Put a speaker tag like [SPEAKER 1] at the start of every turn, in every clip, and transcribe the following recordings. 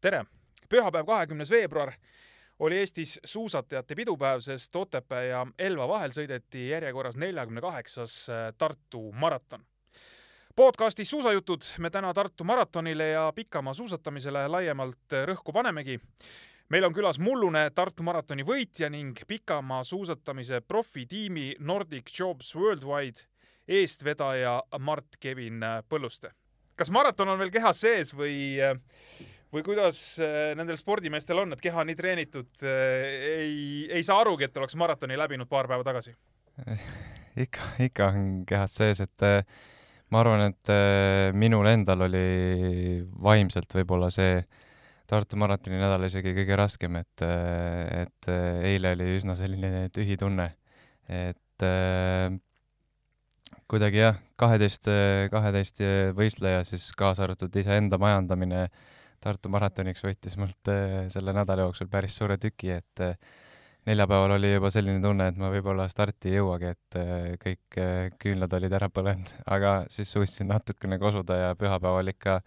[SPEAKER 1] tere! pühapäev, kahekümnes veebruar oli Eestis suusatajate pidupäev, sest Otepää ja Elva vahel sõideti järjekorras neljakümne kaheksas äh, Tartu maraton. podcastis Suusajutud me täna Tartu maratonile ja pikamaa suusatamisele laiemalt rõhku panemegi. meil on külas mullune Tartu maratoni võitja ning pikamaa suusatamise profitiimi Nordic Jobs Worldwide eestvedaja Mart-Kevin Põlluste. kas maraton on veel kehas sees või või kuidas äh, nendel spordimeestel on, et keha nii treenitud, äh, ei, ei saa arugi, et oleks maratoni läbinud paar päeva tagasi?
[SPEAKER 2] ikka, ikka on kehas sees, et äh, ma arvan, et minul endal oli vaimselt võib-olla see Tartu maratoni nädal isegi kõige raskem, et, et eile oli üsna selline tühi tunne, et kuidagi jah, kaheteist, kaheteist võistleja siis kaasa arvatud iseenda majandamine äh, Tartu maratoniks võttis mult äh, selle nädala jooksul päris suure tüki, et äh, neljapäeval oli juba selline tunne, et ma võib-olla starti ei jõuagi, et äh, kõik küünlad olid ära põlenud, aga siis suutsin natukene kosuda ja pühapäeval ikka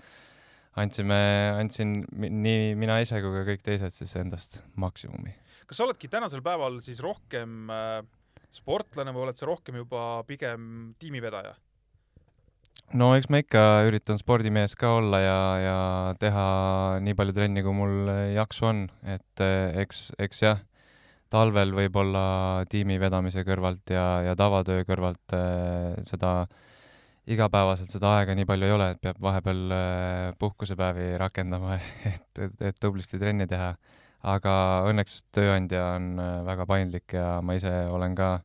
[SPEAKER 2] andsime, andsin nii mina ise kui ka kõik teised siis endast maksimumi.
[SPEAKER 1] kas sa oledki tänasel päeval siis rohkem sportlane või oled sa rohkem juba pigem tiimivedaja?
[SPEAKER 2] No eks ma ikka üritan spordimees ka olla ja, ja teha nii palju trenni, kui mul jaksu on, et eh, eks, eks jah, talvel võib-olla tiimi vedamise kõrvalt ja, ja tavatöö kõrvalt äh, seda igapäevaselt seda aega nii palju ei ole, et peab vahepeal äh, puhkusepäevi rakendama, et, et, et tublisti trenni teha. aga õnneks tööandja on väga paindlik ja ma ise olen ka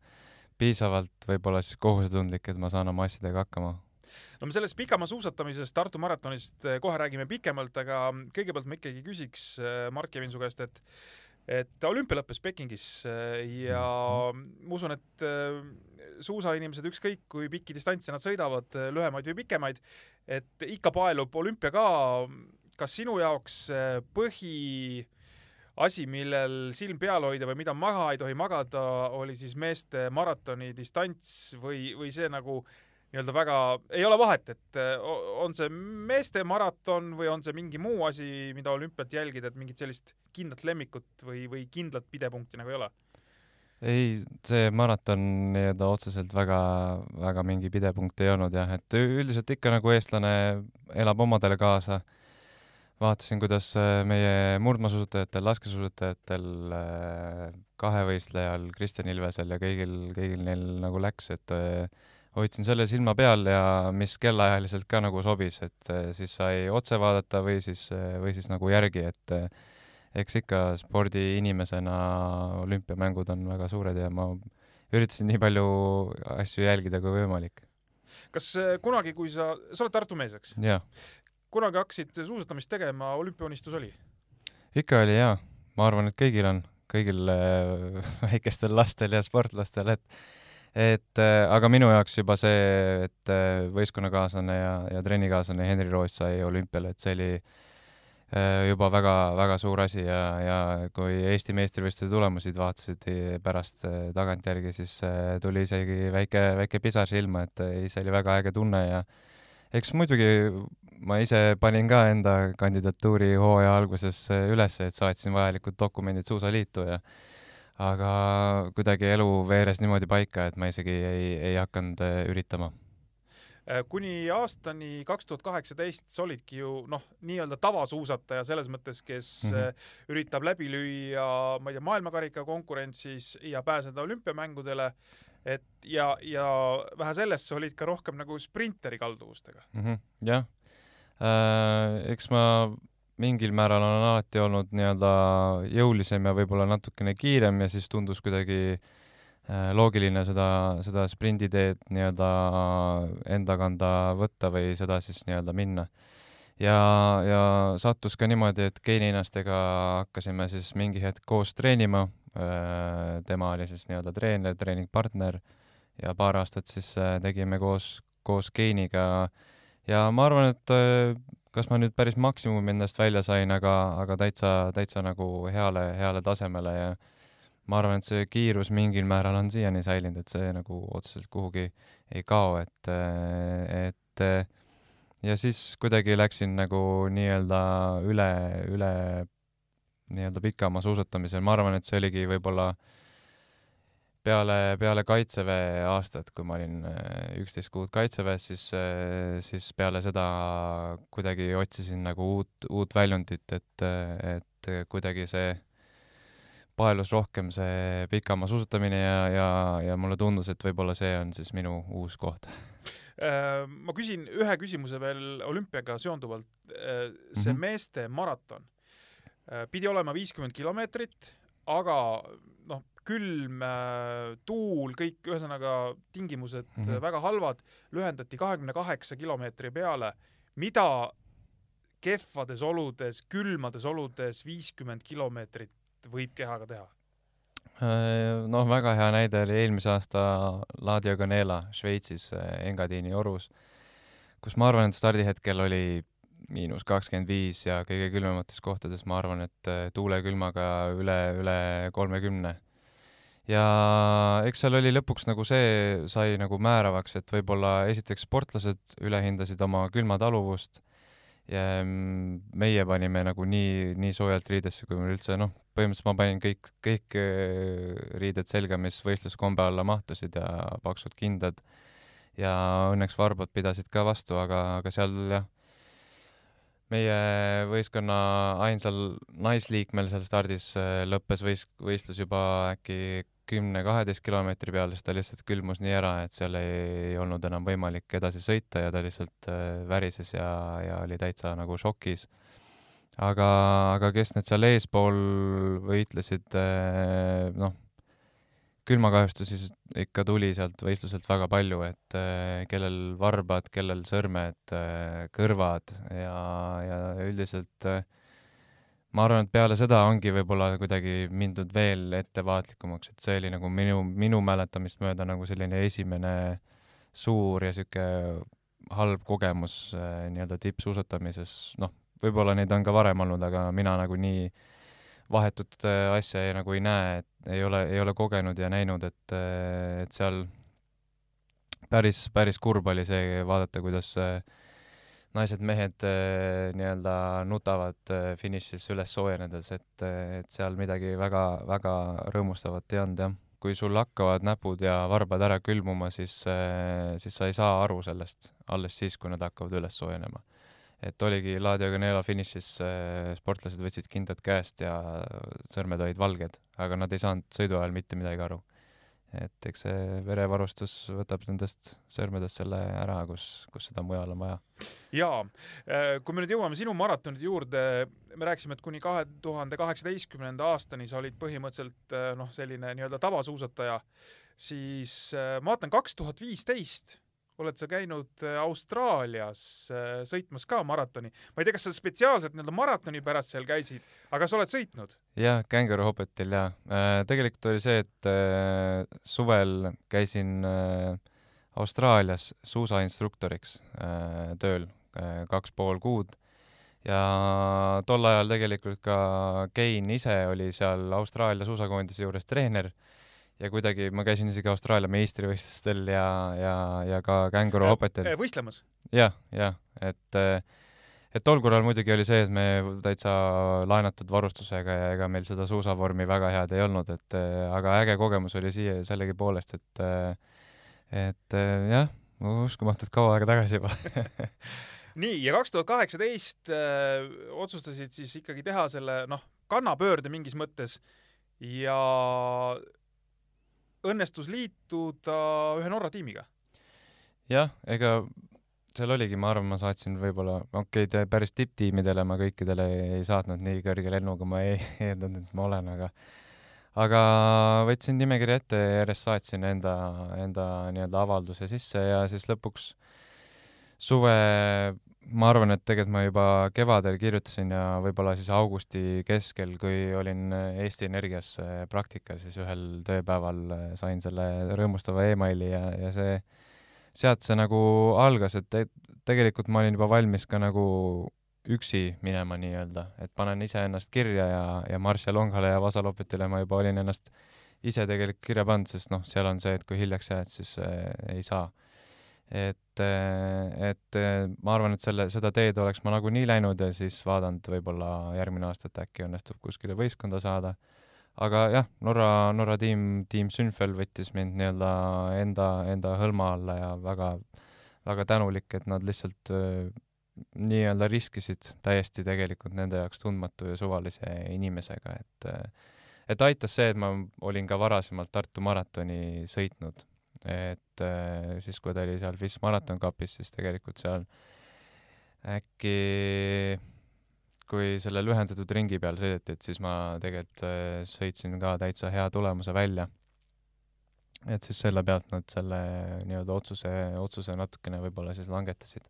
[SPEAKER 2] piisavalt võib-olla siis kohusetundlik, et ma saan oma asjadega hakkama
[SPEAKER 1] no me sellest pikamaa suusatamisest, Tartu maratonist eh, kohe räägime pikemalt, aga kõigepealt ma ikkagi küsiks, eh, Mark Kevin su käest, et et olümpia lõppes Pekingis eh, ja ma usun, et suusainimesed, ükskõik kui pikki distantse nad sõidavad, lühemaid või pikemaid, et ikka paelub olümpia ka. kas sinu jaoks põhi asi, millel silm peal hoida või mida maha ei tohi magada, oli siis meeste maratoni distants või, või see nagu nii-öelda väga, ei ole vahet, et äh, on see meeste maraton või on see mingi muu asi, mida olümpiat jälgida, et mingit sellist kindlat lemmikut või, või kindlat pidepunkti nagu ei ole?
[SPEAKER 2] ei, see maraton nii-öelda otseselt väga, väga mingi pidepunkt ei olnud jah, et üldiselt ikka nagu eestlane elab omadele kaasa. vaatasin, kuidas äh, meie murdmaasuusatajatel, laskesuusatajatel, äh, kahevõistlejal, Kristjan Ilvesel ja kõigil, kõigil neil nagu läks, et hoidsin selle silma peal ja mis kellaajaliselt ka nagu sobis, et eh, siis sai otse vaadata või siis, eh, või siis nagu järgi, et eh, eks ikka spordiinimesena olümpiamängud on väga suured ja ma üritasin nii palju asju jälgida kui võimalik.
[SPEAKER 1] kas kunagi, kui sa, sa oled Tartu mees, eks? kunagi hakkasid suusatamist tegema, olümpiaunistus oli?
[SPEAKER 2] ikka oli jaa, ma arvan, et kõigil on, kõigil väikestel lastel ja sportlastel, et et äh, aga minu jaoks juba see, et äh, võistkonnakaaslane ja, ja trennikaaslane Henri Roos sai olümpiale, et see oli äh, juba väga-väga suur asi ja, ja kui Eesti meistrivõistluse tulemusid vaatasid pärast tagantjärgi, siis tuli isegi väike, väike pisar silma, et see oli väga äge tunne ja eks muidugi ma ise panin ka enda kandidatuuri hooaja alguses üles, et saatsin vajalikud dokumendid Suusaliitu ja aga kuidagi elu veeres niimoodi paika, et ma isegi ei, ei hakanud äh, üritama
[SPEAKER 1] äh, kuni aastani kaks tuhat kaheksateist sa olidki ju noh, nii-öelda tavasuusataja selles mõttes, kes mm -hmm. üritab läbi lüüa, ma ei tea, maailmakarika konkurentsis ja pääseda olümpiamängudele. et ja, ja vähe sellest, sa olid ka rohkem nagu sprinteri kalduvustega
[SPEAKER 2] mm. -hmm, jah eks ma mingil määral on alati olnud nii-öelda jõulisem ja võib-olla natukene kiirem ja siis tundus kuidagi äh, loogiline seda, seda sprinditeed nii-öelda enda kanda võtta või seda siis nii-öelda minna. ja, ja sattus ka niimoodi, et geeniennastega hakkasime siis mingi hetk koos treenima, äh, tema oli siis nii-öelda treener, treeningpartner ja paar aastat siis äh, tegime koos, koos geeniga ja ma arvan, et kas ma nüüd päris maksimumi endast välja sain, aga, aga täitsa, täitsa nagu heale, heale tasemele ja ma arvan, et see kiirus mingil määral on siiani säilinud, et see nagu otseselt kuhugi ei kao, et, et ja siis kuidagi läksin nagu nii-öelda üle, üle nii-öelda pikamaa suusatamisel, ma arvan, et see oligi võib-olla peale, peale kaitseväe aastat, kui ma olin äh, üksteist kuud kaitseväes, siis, äh, siis peale seda kuidagi otsisin nagu uut, uut väljundit, et, et kuidagi see paelus rohkem see pikamaa suusatamine ja, ja, ja mulle tundus, et võib-olla see on siis minu uus koht
[SPEAKER 1] äh, ma küsin ühe küsimuse veel olümpiaga seonduvalt. see mm -hmm. meeste maraton pidi olema viiskümmend kilomeetrit, aga noh, külm, äh, tuul, kõik, ühesõnaga tingimused mm -hmm. väga halvad, lühendati kahekümne kaheksa kilomeetri peale, mida kehvades oludes, külmades oludes viiskümmend kilomeetrit võib kehaga teha?
[SPEAKER 2] noh, väga hea näide oli eelmise aasta La Diagonela Šveitsis Engadini orus, kus ma arvan, et stardihetkel oli miinus kakskümmend viis ja kõige külmemates kohtades ma arvan, et äh, tuulekülmaga üle, üle kolmekümne. Ja eks seal oli lõpuks nagu see sai nagu määravaks, et võib-olla esiteks sportlased ülehindasid oma külmataluvust ja mm, meie panime nagu nii, nii soojalt riidesse, kui meil üldse noh, põhimõtteliselt ma panin kõik, kõik äh, riided selga, mis võistluskombe alla mahtusid ja paksud kindad. Ja õnneks varbad pidasid ka vastu, aga, aga seal jah meie võistkonna ainsal naisliikmel seal stardis äh, lõppes võis-, võistlus juba äkki kümne-kaheteist kilomeetri peal, sest ta lihtsalt külmus nii ära, et seal ei, olnud enam võimalik edasi sõita ja ta lihtsalt äh, värises ja, ja oli täitsa nagu šokis. aga, aga kes need seal eespool võitlesid, äh, noh külmakahjustusi ikka tuli sealt võistluselt väga palju, et äh, kellel varbad, kellel sõrmed kõrvad ja, ja üldiselt äh, ma arvan, et peale seda ongi võib-olla kuidagi mindud veel ettevaatlikumaks, et see oli nagu minu, minu mäletamist mööda nagu selline esimene suur ja sihuke halb kogemus äh, nii-öelda tippsuusatamises, noh, võib-olla neid on ka varem olnud, aga mina nagu nii vahetut äh, asja ei, nagu ei näe, et ei ole, ei ole kogenud ja näinud, et, et seal päris, päris kurb oli see vaadata, kuidas naised-mehed nii-öelda nutavad finišis üles soojenedes, et, et seal midagi väga, väga rõõmustavat ei olnud, jah. kui sul hakkavad näpud ja varbad ära külmuma, siis, siis sa ei saa aru sellest alles siis, kui nad hakkavad üles soojenema et oligi La Diagonela finišis, äh, sportlased võtsid kindad käest ja sõrmed olid valged, aga nad ei saanud sõidu ajal mitte midagi aru. Et eks see verevarustus võtab nendest sõrmedest selle ära, kus, kus seda mujal on vaja.
[SPEAKER 1] jaa, äh, kui me nüüd jõuame sinu maratonide juurde, me rääkisime, et kuni kahe tuhande kaheksateistkümnenda aastani sa olid põhimõtteliselt äh, noh, selline nii-öelda tavasuusataja, siis ma vaatan kaks tuhat viisteist oled sa käinud äh, Austraalias äh, sõitmas ka maratoni. ma ei tea, kas sa spetsiaalselt nii-öelda maratoni pärast seal käisid, aga sa oled sõitnud?
[SPEAKER 2] jah, Kangaroo Hoppetil jaa. Äh, tegelikult oli see, et suvel käisin Austraalias suusainstruktoriks tööl kaks pool kuud ja tol ajal tegelikult ka Kein ise oli seal Austraalia suusakoondise juures treener ja kuidagi ma käisin isegi Austraalia meistrivõistlustel ja, ja, ja ka känguru hopetel.
[SPEAKER 1] võistlemas
[SPEAKER 2] ja,? jah, jah, et et tol korral muidugi oli see, et me täitsa laenatud varustusega ja ega meil seda suusavormi väga head ei olnud, et aga äge kogemus oli siia sellegipoolest, et et jah, uskumatult kaua aega tagasi juba
[SPEAKER 1] nii, ja kaks tuhat kaheksateist otsustasid siis ikkagi teha selle noh, kannapöörde mingis mõttes ja õnnestus liituda ühe Norra tiimiga.
[SPEAKER 2] jah, ega seal oligi, ma arvan, ma saatsin võib-olla, okei okay,, päris tipptiimidele ma kõikidele ei saatnud nii kõrge lennuga, ma ei eeldanud, et ma olen, aga aga võtsin nimekirja ette ja järjest saatsin enda, enda nii-öelda avalduse sisse ja siis lõpuks suve ma arvan, et tegelikult ma juba kevadel kirjutasin ja võib-olla siis augusti keskel, kui olin Eesti Energias äh, praktikal, siis ühel tööpäeval äh, sain selle rõõmustava emaili ja, ja see, sealt see nagu algas, et te, tegelikult ma olin juba valmis ka nagu üksi minema nii-öelda, et panen iseennast kirja ja, ja Marcia Longale ja Vasa Lopetile ma juba olin ennast ise tegelikult kirja pannud, sest noh, seal on see, et kui hiljaks jääd, siis äh, ei saa et, et ma arvan, et selle, seda teed oleks ma nagunii läinud ja siis vaadanud võib-olla järgmine aasta, et äkki õnnestub kuskile võistkonda saada. aga jah, Norra, Norra tiim, tiim Sünfel võttis mind nii-öelda enda, enda hõlma alla ja väga, väga tänulik, et nad lihtsalt nii-öelda riskisid täiesti tegelikult nende jaoks tundmatu ja suvalise inimesega, et et aitas see, et ma olin ka varasemalt Tartu maratoni sõitnud, et siis, kui ta oli seal FIS Marathon Cupis, siis tegelikult seal äkki kui selle lühendatud ringi peal sõideti, et siis ma tegelikult sõitsin ka täitsa hea tulemuse välja. et siis selle pealt nad selle nii-öelda otsuse, otsuse natukene võib-olla siis langetasid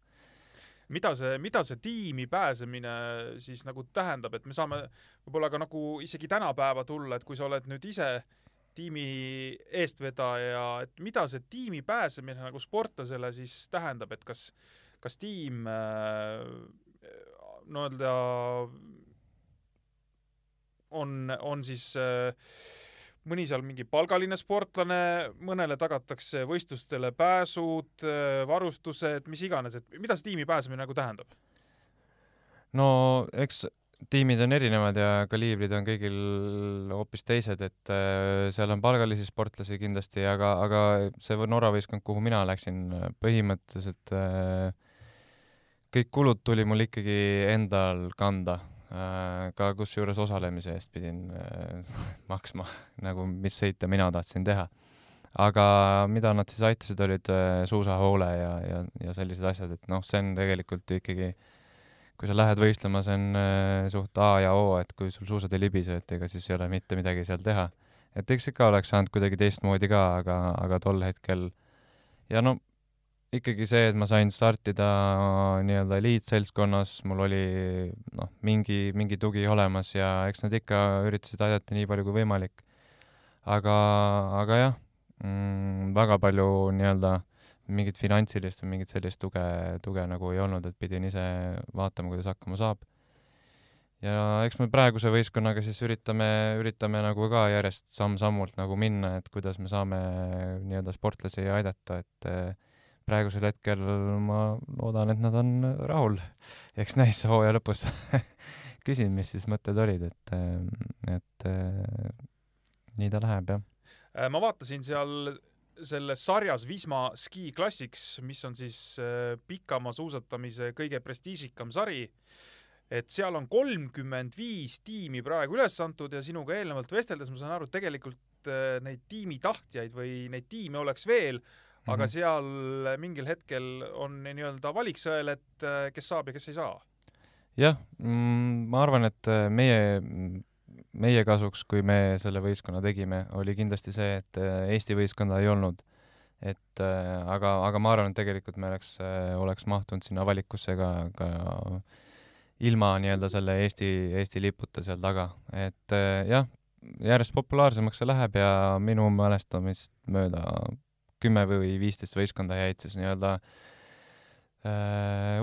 [SPEAKER 1] mida see, mida see tiimi pääsemine siis nagu tähendab, et me saame võib-olla ka nagu isegi tänapäeva tulla, et kui sa oled nüüd ise tiimi eestvedaja, et mida see tiimi pääsemine nagu sportlasele siis tähendab, et kas, kas tiim äh, nii-öelda on, on siis äh, mõni seal mingi palgaline sportlane, mõnele tagatakse võistlustele pääsud, varustused, mis iganes, et mida see tiimi pääsemine nagu tähendab?
[SPEAKER 2] no eks tiimid on erinevad ja kaliibrid on kõigil hoopis teised, et äh, seal on palgalisi sportlasi kindlasti, aga, aga see Norra võistkond, kuhu mina läksin, põhimõtteliselt äh, kõik kulud tuli mul ikkagi endal kanda Äh, ka kusjuures osalemise eest pidin äh, maksma, nagu mis sõite mina tahtsin teha. aga mida nad siis aitasid, olid äh, suusahoole ja, ja, ja sellised asjad, et noh, see on tegelikult ikkagi, kui sa lähed võistlema, see on suht A ja O, et kui sul suusad ei libise, et ega siis ei ole mitte midagi seal teha. et eks ikka oleks saanud kuidagi teistmoodi ka, aga, aga tol hetkel ja no ikkagi see, et ma sain startida nii-öelda eliitseltskonnas, mul oli noh, mingi, mingi tugi olemas ja eks nad ikka üritasid aidata nii palju kui võimalik. aga, aga jah mm,, väga palju nii-öelda mingit finantsilist või mingit sellist tuge, tuge nagu ei olnud, et pidin ise vaatama, kuidas hakkama saab. ja eks me praeguse võistkonnaga siis üritame, üritame nagu ka järjest samm-sammult nagu minna, et kuidas me saame nii-öelda sportlasi aidata, et praegusel hetkel ma loodan, et nad on rahul. eks näis hooaja lõpus küsin, mis siis mõtted olid, et, et nii ta läheb, jah.
[SPEAKER 1] Äh, ma vaatasin seal selles sarjas Wisma Ski Classics, mis on siis äh, pikamaa suusatamise kõige prestiižikam sari, et seal on kolmkümmend viis tiimi praegu üles antud ja sinuga eelnevalt vesteldes ma saan aru, et tegelikult äh, neid tiimi tahtjaid või neid tiime oleks veel, aga mm -hmm. seal mingil hetkel on nii-öelda valiksõel, et äh, kes saab ja kes ei saa.
[SPEAKER 2] jah, mm, ma arvan, et meie, meie kasuks, kui me selle võistkonna tegime, oli kindlasti see, et äh, Eesti võistkonda ei olnud. et aga, aga ma arvan, et tegelikult me oleks, oleks mahtunud sinna valikusse ka, ka ilma nii-öelda selle Eesti, Eesti liputa seal taga, et jah, järjest populaarsemaks see läheb ja minu mälestamist mööda kümme või viisteist võistkonda jäid siis nii-öelda äh,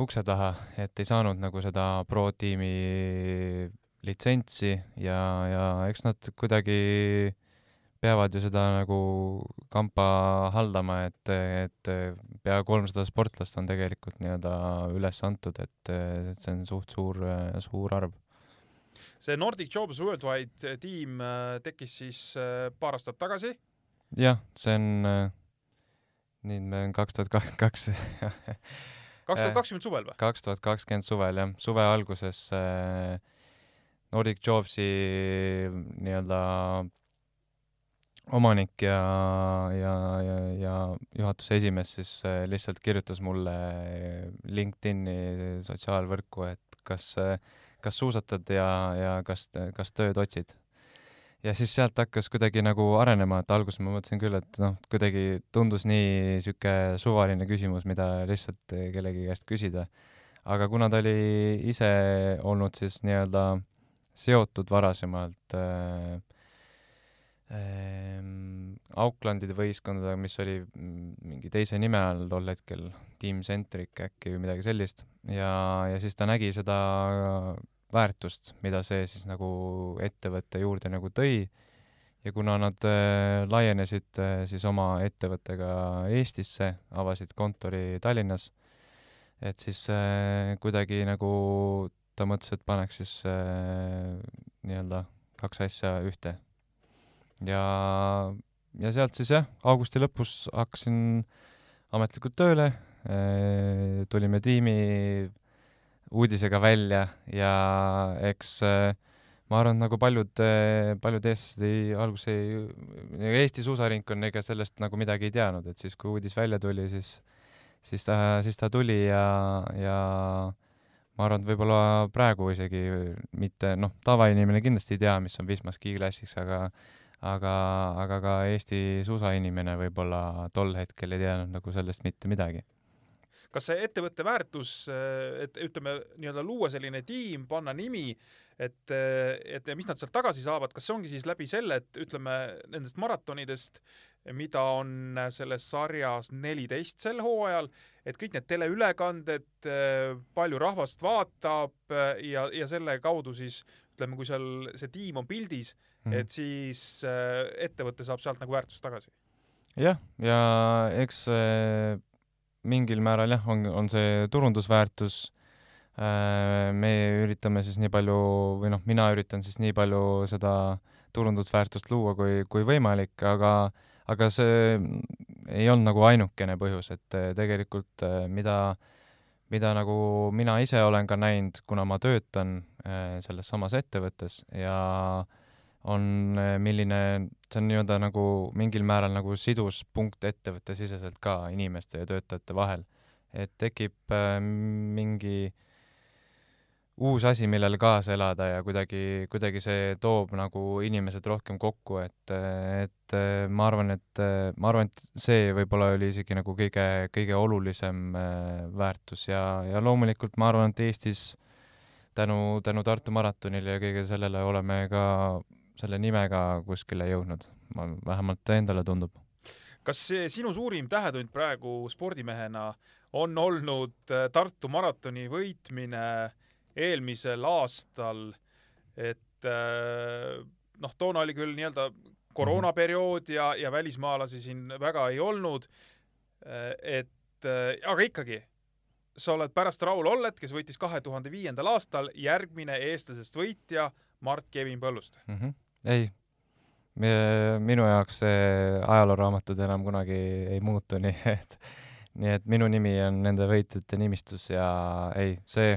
[SPEAKER 2] ukse taha, et ei saanud nagu seda pro-tiimi litsentsi ja, ja eks nad kuidagi peavad ju seda nagu kampa haldama, et, et pea kolmsada sportlast on tegelikult nii-öelda üles antud, et, et see on suht suur, suur arv.
[SPEAKER 1] see Nordic Jobs Worldwide tiim äh, tekkis siis äh, paar aastat tagasi?
[SPEAKER 2] jah, see on äh, nüüd me on kaks tuhat kakskümmend kaks.
[SPEAKER 1] kaks tuhat kakskümmend suvel või?
[SPEAKER 2] kaks tuhat kakskümmend suvel jah, suve alguses äh, Nordic Jobsi nii-öelda omanik ja, ja, ja, ja juhatuse esimees siis äh, lihtsalt kirjutas mulle LinkedIni sotsiaalvõrku, et kas, kas suusatad ja, ja kas, kas tööd otsid ja siis sealt hakkas kuidagi nagu arenema, et alguses ma mõtlesin küll, et noh, kuidagi tundus nii sihuke suvaline küsimus, mida lihtsalt kellegi käest küsida. aga kuna ta oli ise olnud siis nii-öelda seotud varasemalt äh, äh, Auklandide võistkondadega, mis oli mingi teise nime all tol hetkel, Team Centric äkki või midagi sellist, ja, ja siis ta nägi seda väärtust, mida see siis nagu ettevõtte juurde nagu tõi. Ja kuna nad äh, laienesid äh, siis oma ettevõttega Eestisse, avasid kontori Tallinnas, et siis äh, kuidagi nagu ta mõtles, et paneks siis äh, nii-öelda kaks asja ühte. ja, ja sealt siis jah, augusti lõpus hakkasin ametlikult tööle äh,, tulime tiimi uudisega välja ja eks äh, ma arvan, nagu paljud, äh, paljud eestlased alguses ei, Eesti suusaringkond ega sellest nagu midagi ei teadnud, et siis, kui uudis välja tuli, siis, siis ta, siis ta tuli ja, ja ma arvan, et võib-olla praegu isegi mitte, noh, tavainimene kindlasti ei tea, mis on Wisma Ski Classics, aga aga, aga ka Eesti suusainimene võib-olla tol hetkel ei teadnud nagu sellest mitte midagi
[SPEAKER 1] kas see ettevõtte väärtus, et ütleme, nii-öelda luua selline tiim, panna nimi, et, et mis nad sealt tagasi saavad, kas see ongi siis läbi selle, et ütleme nendest maratonidest, mida on selles sarjas neliteist sel hooajal, et kõik need teleülekanded, palju rahvast vaatab ja, ja selle kaudu siis ütleme, kui seal see tiim on pildis mm, -hmm. et siis ettevõte saab sealt nagu väärtust tagasi.
[SPEAKER 2] jah, ja eks mingil määral jah, on, on see turundusväärtus. Äh, me üritame siis nii palju või noh, mina üritan siis nii palju seda turundusväärtust luua kui, kui võimalik, aga, aga see ei olnud nagu ainukene põhjus, et äh, tegelikult äh, mida, mida nagu mina ise olen ka näinud, kuna ma töötan selles samas ettevõttes ja äh, on, eh, milline, see on nii-öelda nagu mingil määral nagu siduspunkt ettevõttesiseselt ka inimeste ja töötajate vahel. et tekib äh, mingi uus asi, millele kaasa elada ja kuidagi, kuidagi see toob nagu inimesed rohkem kokku, et, et ma arvan, et ma arvan, et see võib-olla oli isegi nagu kõige, kõige olulisem väärtus ja, ja loomulikult ma arvan, et Eestis tänu, tänu Tartu maratonile ja kõigele sellele oleme ka selle nimega kuskile jõudnud, ma, vähemalt endale tundub.
[SPEAKER 1] kas see sinu suurim tähetund praegu spordimehena on olnud äh, Tartu maratoni võitmine eelmisel aastal, et äh, noh, toona oli küll nii-öelda koroonaperiood ja, ja välismaalasi siin väga ei olnud, äh, et aga ikkagi, sa oled pärast Raul Ollet, kes võitis kahe tuhande viiendal aastal, järgmine eestlasest võitja Mart-Kevin Põlluste
[SPEAKER 2] mm. -hmm ei, minu jaoks see ajalooraamatud enam kunagi ei muutu, nii et, nii et minu nimi on nende võitjate nimistus ja ei, see,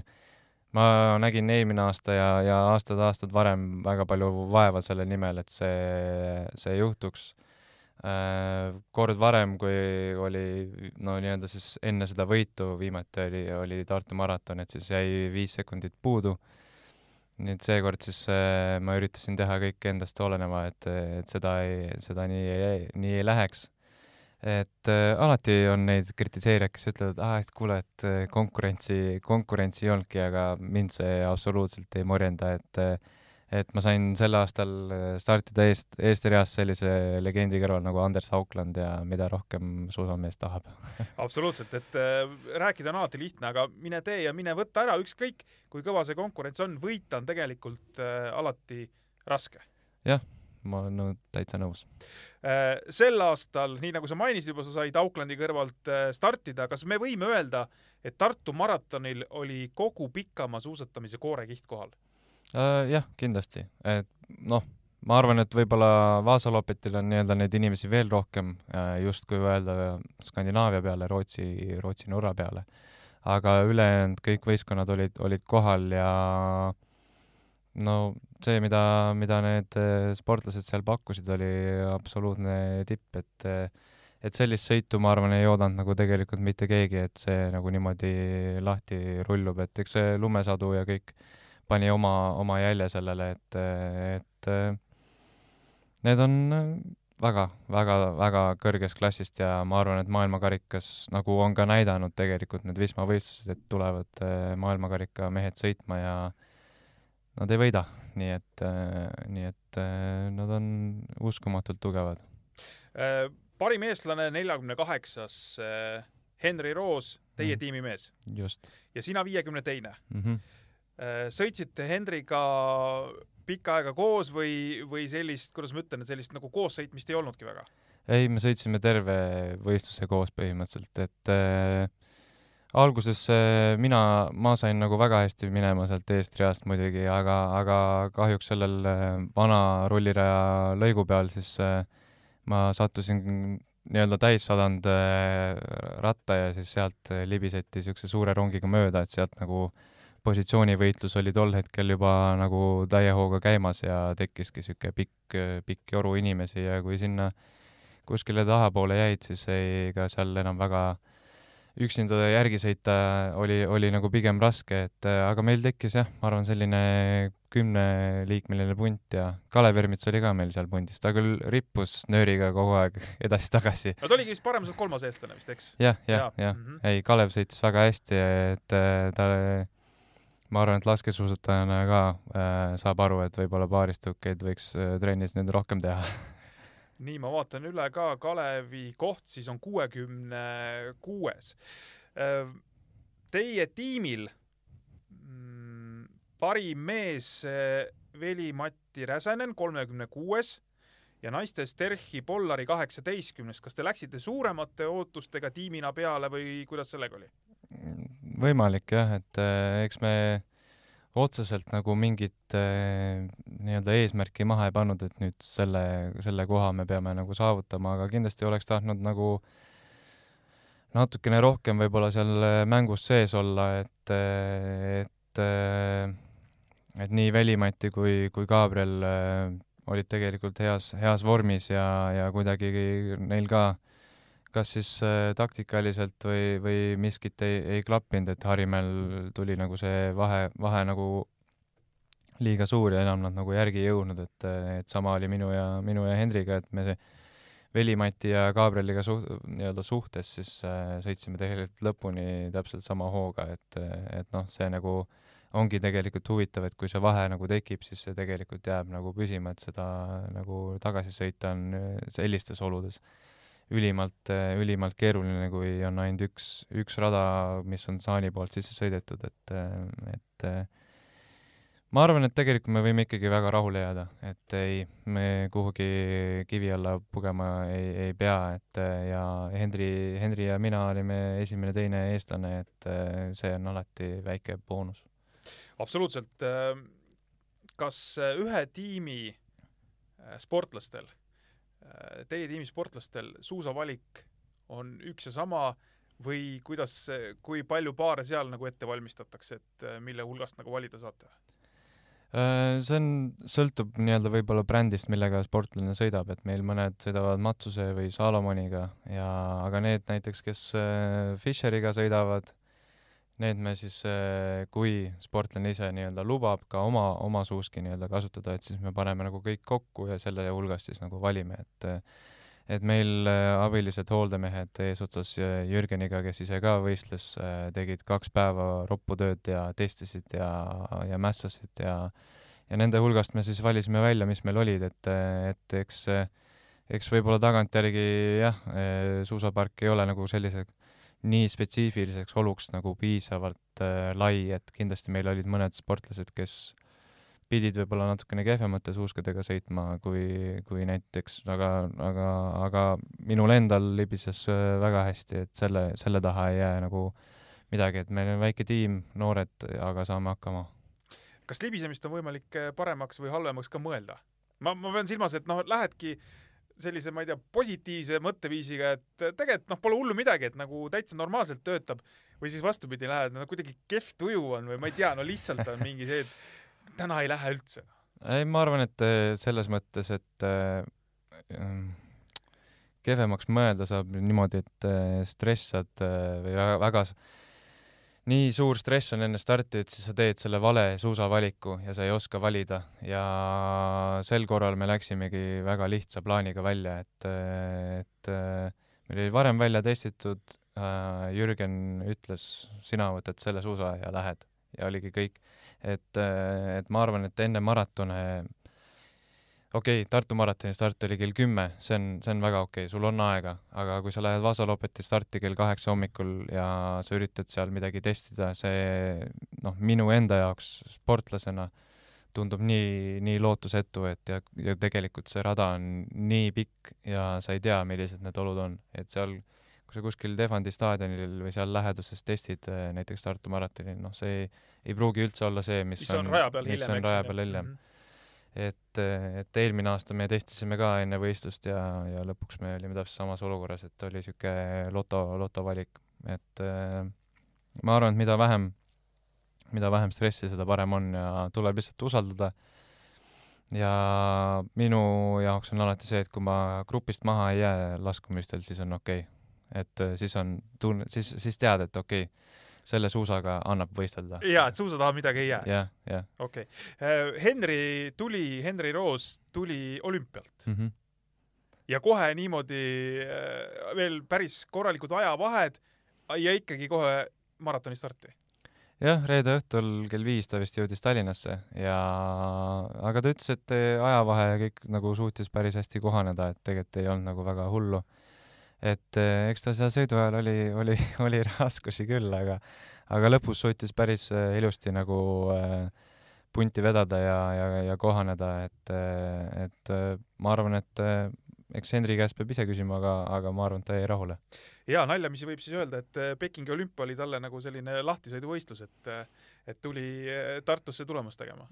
[SPEAKER 2] ma nägin eelmine aasta ja, ja aastad-aastad varem väga palju vaeva selle nimel, et see, see juhtuks. Äh, kord varem, kui oli no nii-öelda siis enne seda võitu viimati oli, oli Tartu maraton, et siis jäi viis sekundit puudu nii et seekord siis äh, ma üritasin teha kõik endast oleneva, et, et seda ei, seda nii ei, nii ei läheks. et äh, alati on neid kritiseerijaid, kes ütlevad, et aa, et kuule, et äh, konkurentsi, konkurentsi ei olnudki, aga mind see absoluutselt ei morjenda, et äh, et ma sain sel aastal äh, startida eest, Eesti reas sellise legendi kõrval nagu Anders Haukland ja mida rohkem suusamees tahab
[SPEAKER 1] absoluutselt, et äh, rääkida on alati lihtne, aga mine tee ja mine võta ära, ükskõik kui kõva see konkurents on, võita on tegelikult äh, alati raske.
[SPEAKER 2] jah, ma olen no, täitsa nõus
[SPEAKER 1] äh,. sel aastal, nii nagu sa mainisid juba, sa said Aucklandi kõrvalt äh, startida, kas me võime öelda, et Tartu maratonil oli kogu pikamaa suusatamise koorekiht kohal?
[SPEAKER 2] Äh,? jah, kindlasti, et noh, ma arvan, et võib-olla Vaasalopetil on nii-öelda neid inimesi veel rohkem äh, justkui öelda Skandinaavia peale, Rootsi, Rootsi nurra peale. aga ülejäänud kõik võistkonnad olid, olid kohal ja no see, mida, mida need äh, sportlased seal pakkusid, oli absoluutne tipp, et et sellist sõitu, ma arvan, ei oodanud nagu tegelikult mitte keegi, et see nagu niimoodi lahti rullub, et eks see lumesadu ja kõik pani oma, oma jälje sellele, et, et need on väga, väga, väga kõrgest klassist ja ma arvan, et maailmakarikas, nagu on ka näidanud tegelikult need Wisma võistlused, et tulevad eh, maailmakarika mehed sõitma ja nad ei võida, nii et, nii et eh, nad on uskumatult tugevad.
[SPEAKER 1] Äh, parim eestlane, neljakümne kaheksas, Henri Roos, teie mm. tiimi mees.
[SPEAKER 2] just.
[SPEAKER 1] ja sina viiekümne teine
[SPEAKER 2] mm. -hmm
[SPEAKER 1] sõitsite Hendriga pikka aega koos või, või sellist, kuidas ma ütlen, et sellist nagu koossõitmist ei olnudki väga?
[SPEAKER 2] ei, me sõitsime terve võistluse koos põhimõtteliselt, et äh, alguses äh, mina, ma sain nagu väga hästi minema sealt eestriast muidugi, aga, aga kahjuks sellel äh, vana rulliraja lõigu peal siis äh, ma sattusin nii-öelda täissadanud äh, ratta ja siis sealt äh, libiseti niisuguse suure rongiga mööda, et sealt nagu positsioonivõitlus oli tol hetkel juba nagu täie hooga käimas ja tekkiski niisugune pikk, pikk joru inimesi ja kui sinna kuskile tahapoole jäid, siis ei, ega seal enam väga üksinda järgi sõita oli, oli nagu pigem raske, et aga meil tekkis jah, ma arvan, selline kümneliikmeline punt ja Kalev Ermits oli ka meil seal pundis, ta küll rippus nööriga kogu aeg edasi-tagasi.
[SPEAKER 1] no ta oligi vist paremuselt kolmas eestlane vist, eks?
[SPEAKER 2] jah, jah, jah, mm -hmm. ei, Kalev sõitis väga hästi, et äh, ta, ma arvan, et laskesuusatajana ka äh, saab aru, et võib-olla paaristukeid võiks äh, trennis nüüd rohkem teha
[SPEAKER 1] nii, ma vaatan üle ka, Kalevi koht siis on kuuekümne kuues. Äh, teie tiimil mm, parim mees äh, Veli-Matti Räsänen, kolmekümne kuues ja naistes Terhi Pollari kaheksateistkümnes. kas te läksite suuremate ootustega tiimina peale või kuidas sellega oli?
[SPEAKER 2] Võimalik jah, et äh, eks me otseselt nagu mingit äh, nii-öelda eesmärki maha ei pannud, et nüüd selle, selle koha me peame nagu saavutama, aga kindlasti oleks tahtnud nagu natukene rohkem võib-olla seal äh, mängus sees olla, et, äh, et, et nii Välimati kui, kui Gabriel olid tegelikult heas, heas vormis ja, ja kuidagi neil ka kas siis äh, taktikaliselt või, või miskit ei, ei klappinud, et Harimäel tuli nagu see vahe, vahe nagu liiga suur ja enam nad nagu järgi ei jõudnud, et, et sama oli minu ja, minu ja Hendriga, et me see Veli-Mati ja Gabrieliga suht-, nii-öelda suhtes siis äh, sõitsime tegelikult lõpuni täpselt sama hooga, et, et noh, see nagu ongi tegelikult huvitav, et kui see vahe nagu tekib, siis see tegelikult jääb nagu püsima, et seda nagu tagasi sõita on äh, sellistes oludes ülimalt, ülimalt keeruline, kui on ainult üks, üks rada, mis on saani poolt sisse sõidetud, et, et ma arvan, et tegelikult me võime ikkagi väga rahule jääda, et ei, me kuhugi kivi alla pugema ei, ei pea, et ja Henri, Henri ja mina olime esimene-teine eestlane, et see on alati väike boonus.
[SPEAKER 1] absoluutselt. kas ühe tiimi sportlastel teie tiimi sportlastel suusavalik on üks ja sama või kuidas, kui palju paare seal nagu ette valmistatakse, et äh, mille hulgast nagu valida saate?
[SPEAKER 2] Äh, see on, sõltub nii-öelda võib-olla brändist, millega sportlane sõidab, et meil mõned sõidavad Matsuse või Salomoniga ja, aga need näiteks, kes Fischeriga sõidavad, need me siis, eh, kui sportlane ise nii-öelda lubab ka oma, oma suuski nii-öelda kasutada, et siis me paneme nagu kõik kokku ja selle hulgast siis nagu valime, et et meil eh, abilised hooldemehed eesotsas Jürgeniga, kes ise ka võistles, tegid kaks päeva roppu tööd ja testisid ja, ja mässasid ja ja nende hulgast me siis valisime välja, mis meil olid, et, et eks eks võib-olla tagantjärgi jah, suusapark ei ole nagu sellise nii spetsiifiliseks oluks nagu piisavalt äh, lai, et kindlasti meil olid mõned sportlased, kes pidid võib-olla natukene kehvemate suuskadega sõitma kui, kui näiteks, aga, aga, aga minul endal libises äh, väga hästi, et selle, selle taha ei jää nagu midagi, et meil on väike tiim, noored, aga saame hakkama.
[SPEAKER 1] kas libisemist on võimalik äh, paremaks või halvemaks ka mõelda? ma, ma pean silmas, et noh, lähedki äh, sellise, ma ei tea, positiivse mõtteviisiga, et tegelikult noh, pole hullu midagi, et nagu täitsa normaalselt töötab või siis vastupidi, lähed no kuidagi kehv tuju on või ma ei tea, no lihtsalt on mingi see, et täna ei lähe üldse.
[SPEAKER 2] ei, ma arvan, et eh, selles mõttes, et äh, kehvemaks mõelda saab niimoodi, et äh, stressad äh, või väga, väga nii suur stress on enne starti, et siis sa teed selle vale suusavaliku ja sa ei oska valida ja sel korral me läksimegi väga lihtsa plaaniga välja, et, et meil oli varem välja testitud, äh, Jürgen ütles, sina võtad selle suusa ja lähed ja oligi kõik. et, et ma arvan, et enne maratone okei okay,, Tartu maratoni start oli kell kümme, see on, see on väga okei okay,, sul on aega, aga kui sa lähed Vasa Lopeti starti kell kaheksa hommikul ja sa üritad seal midagi testida, see noh, minu enda jaoks sportlasena tundub nii, nii lootusetu, et ja, ja tegelikult see rada on nii pikk ja sa ei tea, millised need olud on, et seal kui sa kuskil Tehvandi staadionil või seal läheduses testid eh, näiteks Tartu maratonil, noh, see ei, ei pruugi üldse olla see, mis,
[SPEAKER 1] mis on, on raja peal
[SPEAKER 2] hiljem, mis on raja et, et eelmine aasta me testisime ka enne võistlust ja, ja lõpuks me olime täpselt samas olukorras, et oli niisugune loto, lotovalik, et äh, ma arvan, et mida vähem, mida vähem stressi, seda parem on ja tuleb lihtsalt usaldada. ja minu jaoks on alati see, et kui ma grupist maha ei jää laskumistel, siis on okei. Okay.. et siis on tunne, siis, siis tead, et okei. okay selle suusaga annab võistelda.
[SPEAKER 1] jaa, et suusa taha midagi ei jää.
[SPEAKER 2] jah, jah.
[SPEAKER 1] okei okay.. Äh, Henri tuli, Henri Roos tuli olümpialt mm. -hmm. ja kohe niimoodi äh, veel päris korralikud ajavahed ja ikkagi kohe maratoni starti
[SPEAKER 2] jah, reede õhtul kell viis ta vist jõudis Tallinnasse ja, aga ta ütles, et ajavahe ja kõik nagu suutis päris hästi kohaneda, et tegelikult ei olnud nagu väga hullu et eh, eks ta seal sõidu ajal oli, oli, oli raskusi küll, aga, aga lõpus suutis päris eh, ilusti nagu äh, punti vedada ja, ja, ja kohaneda, et, et ma arvan, et eks Henri käest peab ise küsima, aga, aga ma arvan, et ta jäi rahule.
[SPEAKER 1] ja naljamisi võib siis öelda, et Pekingi olümpia oli talle nagu selline lahtisõiduvõistlus, et, et tuli Tartusse tulemust tegema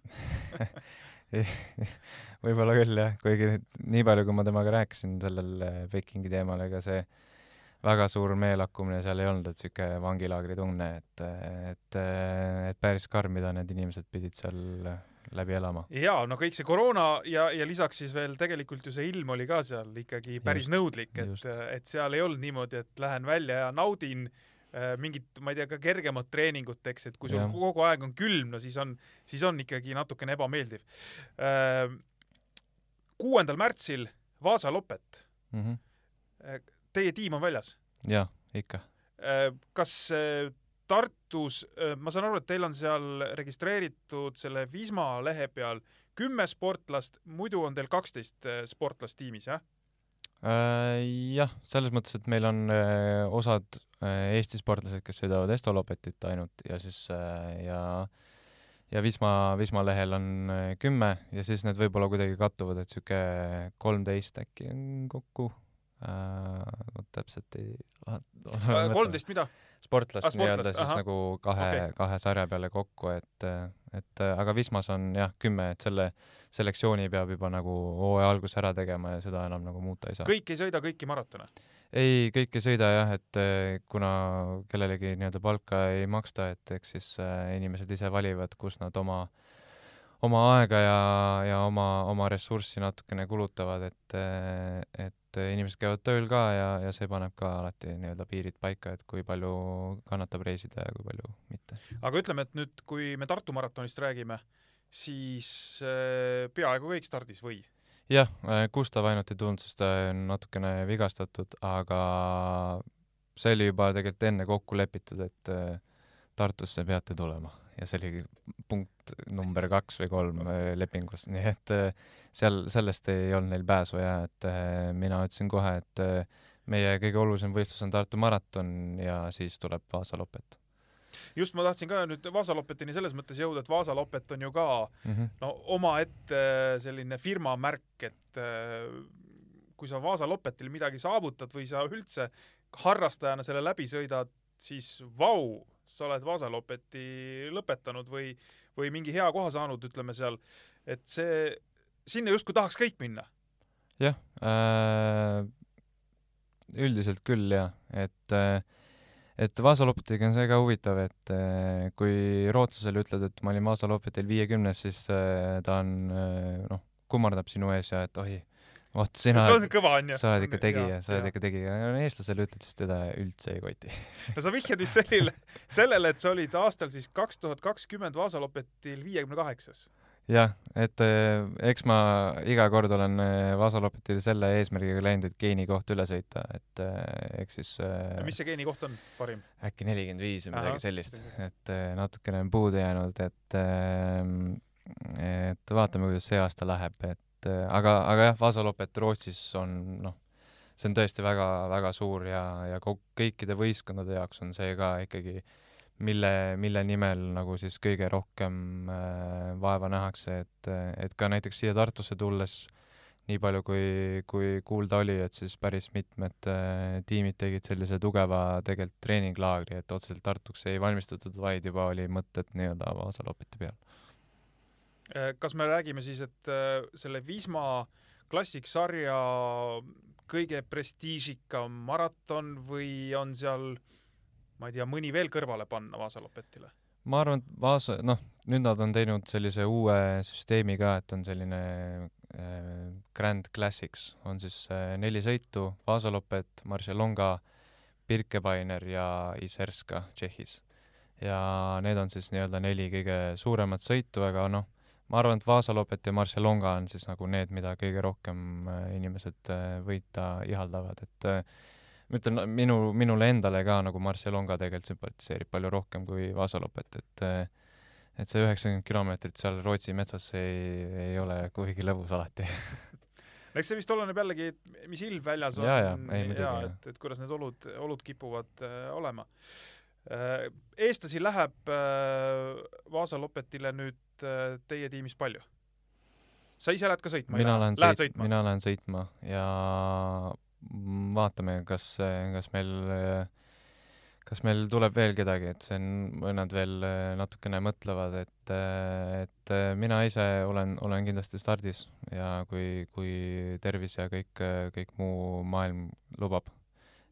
[SPEAKER 2] võib-olla küll jah, kuigi nii palju, kui ma temaga rääkisin sellel äh, Pekingi teemal, ega see väga suur meelakkumine seal ei olnud, et sihuke vangilaagri tunne, et, et, et päris karm, mida need inimesed pidid seal läbi elama.
[SPEAKER 1] jaa, no kõik see koroona ja, ja lisaks siis veel tegelikult ju see ilm oli ka seal ikkagi päris just, nõudlik, et, et seal ei olnud niimoodi, et lähen välja ja naudin äh, Äh, mingit, ma ei tea, ka kergemat treeningut, eks, et kui sul kogu aeg on külm, no siis on, siis on ikkagi natukene ebameeldiv. Äh, kuuendal märtsil Vaasa Lopet mm. -hmm. Teie tiim on väljas?
[SPEAKER 2] jah, ikka.
[SPEAKER 1] kas Tartus, ma saan aru, et teil on seal registreeritud selle Visma lehe peal kümme sportlast, muidu on teil kaksteist sportlast tiimis, jah?
[SPEAKER 2] jah, selles mõttes, et meil on osad Äh, Eesti sportlased, kes sõidavad Estolopetit ainult ja siis äh, ja ja Wisma, Wisma lehel on äh, kümme ja siis need võib-olla kuidagi kattuvad, et sihuke kolmteist äkki on kokku äh,. vot täpselt ei.
[SPEAKER 1] kolmteist mida?
[SPEAKER 2] sportlast ah, nii-öelda siis aha. nagu kahe okay., kahe sarja peale kokku, et, et aga Wismas on jah, kümme, et selle selektsiooni peab juba nagu hooaja alguses ära tegema ja seda enam nagu muuta ei saa.
[SPEAKER 1] kõik ei sõida kõiki maratone?
[SPEAKER 2] Ei, kõik ei sõida jah, et eh, kuna kellelegi nii-öelda palka ei maksta, et eks siis äh, inimesed ise valivad, kus nad oma, oma aega ja, ja oma, oma ressurssi natukene kulutavad, et, eh, et inimesed käivad tööl ka ja, ja see paneb ka alati nii-öelda piirid paika, et kui palju kannatab reisida ja kui palju mitte.
[SPEAKER 1] aga ütleme, et nüüd, kui me Tartu maratonist räägime, siis peaaegu kõik stardis või?
[SPEAKER 2] Jah, äh, Gustav ainult ei tulnud, sest ta on natukene vigastatud, aga see oli juba tegelikult enne kokku lepitud, et äh, Tartusse peate tulema. Ja see oli punkt number kaks või kolm äh, lepingus, nii et seal, sellest ei olnud neil pääsu ja et mina ütlesin kohe, et meie kõige olulisem võistlus on Tartu maraton ja siis tuleb Vaasa Lopet
[SPEAKER 1] just ma tahtsin ka nüüd Vaasa Lopetini selles mõttes jõuda, et Vaasa Lopet on ju ka mm -hmm. no omaette selline firma märk, et äh, kui sa Vaasa Lopetil midagi saavutad või sa üldse harrastajana selle läbi sõidad, siis vau, sa oled Vaasa Lopeti lõpetanud või, või mingi hea koha saanud, ütleme seal, et see, sinna justkui tahaks kõik minna.
[SPEAKER 2] jah äh,, üldiselt küll jah, et äh, et Vaasa Lopetiga on see ka huvitav, et äh, kui rootslasele ütled, et ma olin Vaasa Lopetil viiekümnes, siis äh, ta on äh, noh, kummardab sinu ees ja et ohi, vot sina, sa oled ikka tegija, sa oled ikka tegija. eestlasele ütled, siis teda üldse ei koti.
[SPEAKER 1] No sa vihjad vist sellele, sellele, et sa olid aastal siis kaks tuhat kakskümmend Vaasa Lopetil viiekümne kaheksas
[SPEAKER 2] jah, et eh, eks ma iga kord olen eh, Vasalopetile selle eesmärgiga läinud, et geeni koht üle sõita, et eh, eks siis
[SPEAKER 1] mis see geeni koht on parim?
[SPEAKER 2] äkki nelikümmend viis või midagi sellist, et natukene on puudu jäänud, et et vaatame, kuidas see aasta läheb, et aga, aga jah, Vasalopet Rootsis on noh, see on tõesti väga-väga suur ja, ja kõikide võistkondade jaoks on see ka ikkagi mille, mille nimel nagu siis kõige rohkem äh, vaeva nähakse, et, et ka näiteks siia Tartusse tulles nii palju, kui, kui kuulda oli, et siis päris mitmed äh, tiimid tegid sellise tugeva tegelikult treeninglaagri, et otseselt Tartuks ei valmistatud, vaid juba oli mõtted nii-öelda Vaasa-Lopeti peal.
[SPEAKER 1] Äh, kas me räägime siis, et äh, selle Wisma Classic sarja kõige prestiižikam maraton või on seal, ma ei tea, mõni veel kõrvale panna Vaasa-Lopetile?
[SPEAKER 2] ma arvan, et Vaasa, noh, nüüd nad on teinud sellise uue süsteemi ka, et on selline äh, Grand Classics, on siis äh, neli sõitu, Vaasa-Lopet, Marcialonga, Birkebeiner ja Iserska Tšehhis. ja need on siis nii-öelda neli kõige suuremat sõitu, aga noh, ma arvan, et Vaasa-Lopet ja Marcialonga on siis nagu need, mida kõige rohkem äh, inimesed äh, võita ihaldavad, et äh, ma ütlen, minu, minule endale ka nagu Marcialonga tegelikult sümpatiseerib palju rohkem kui Vaasa-Lopet, et et see üheksakümmend kilomeetrit seal Rootsi metsas ei, ei ole kuigi lõbus alati
[SPEAKER 1] no eks see vist oleneb jällegi, et mis ilm väljas on
[SPEAKER 2] ja, ja, ei, muidugi,
[SPEAKER 1] ja et, et kuidas need olud, olud kipuvad äh, olema äh,. eestlasi läheb äh, Vaasa-Lopetile nüüd äh, teie tiimis palju? sa ise lähed ka sõitma?
[SPEAKER 2] mina lähen sõit-, mina lähen sõitma ja vaatame, kas, kas meil, kas meil tuleb veel kedagi, et see on, mõned veel natukene mõtlevad, et, et mina ise olen, olen kindlasti stardis ja kui, kui tervis ja kõik, kõik muu maailm lubab.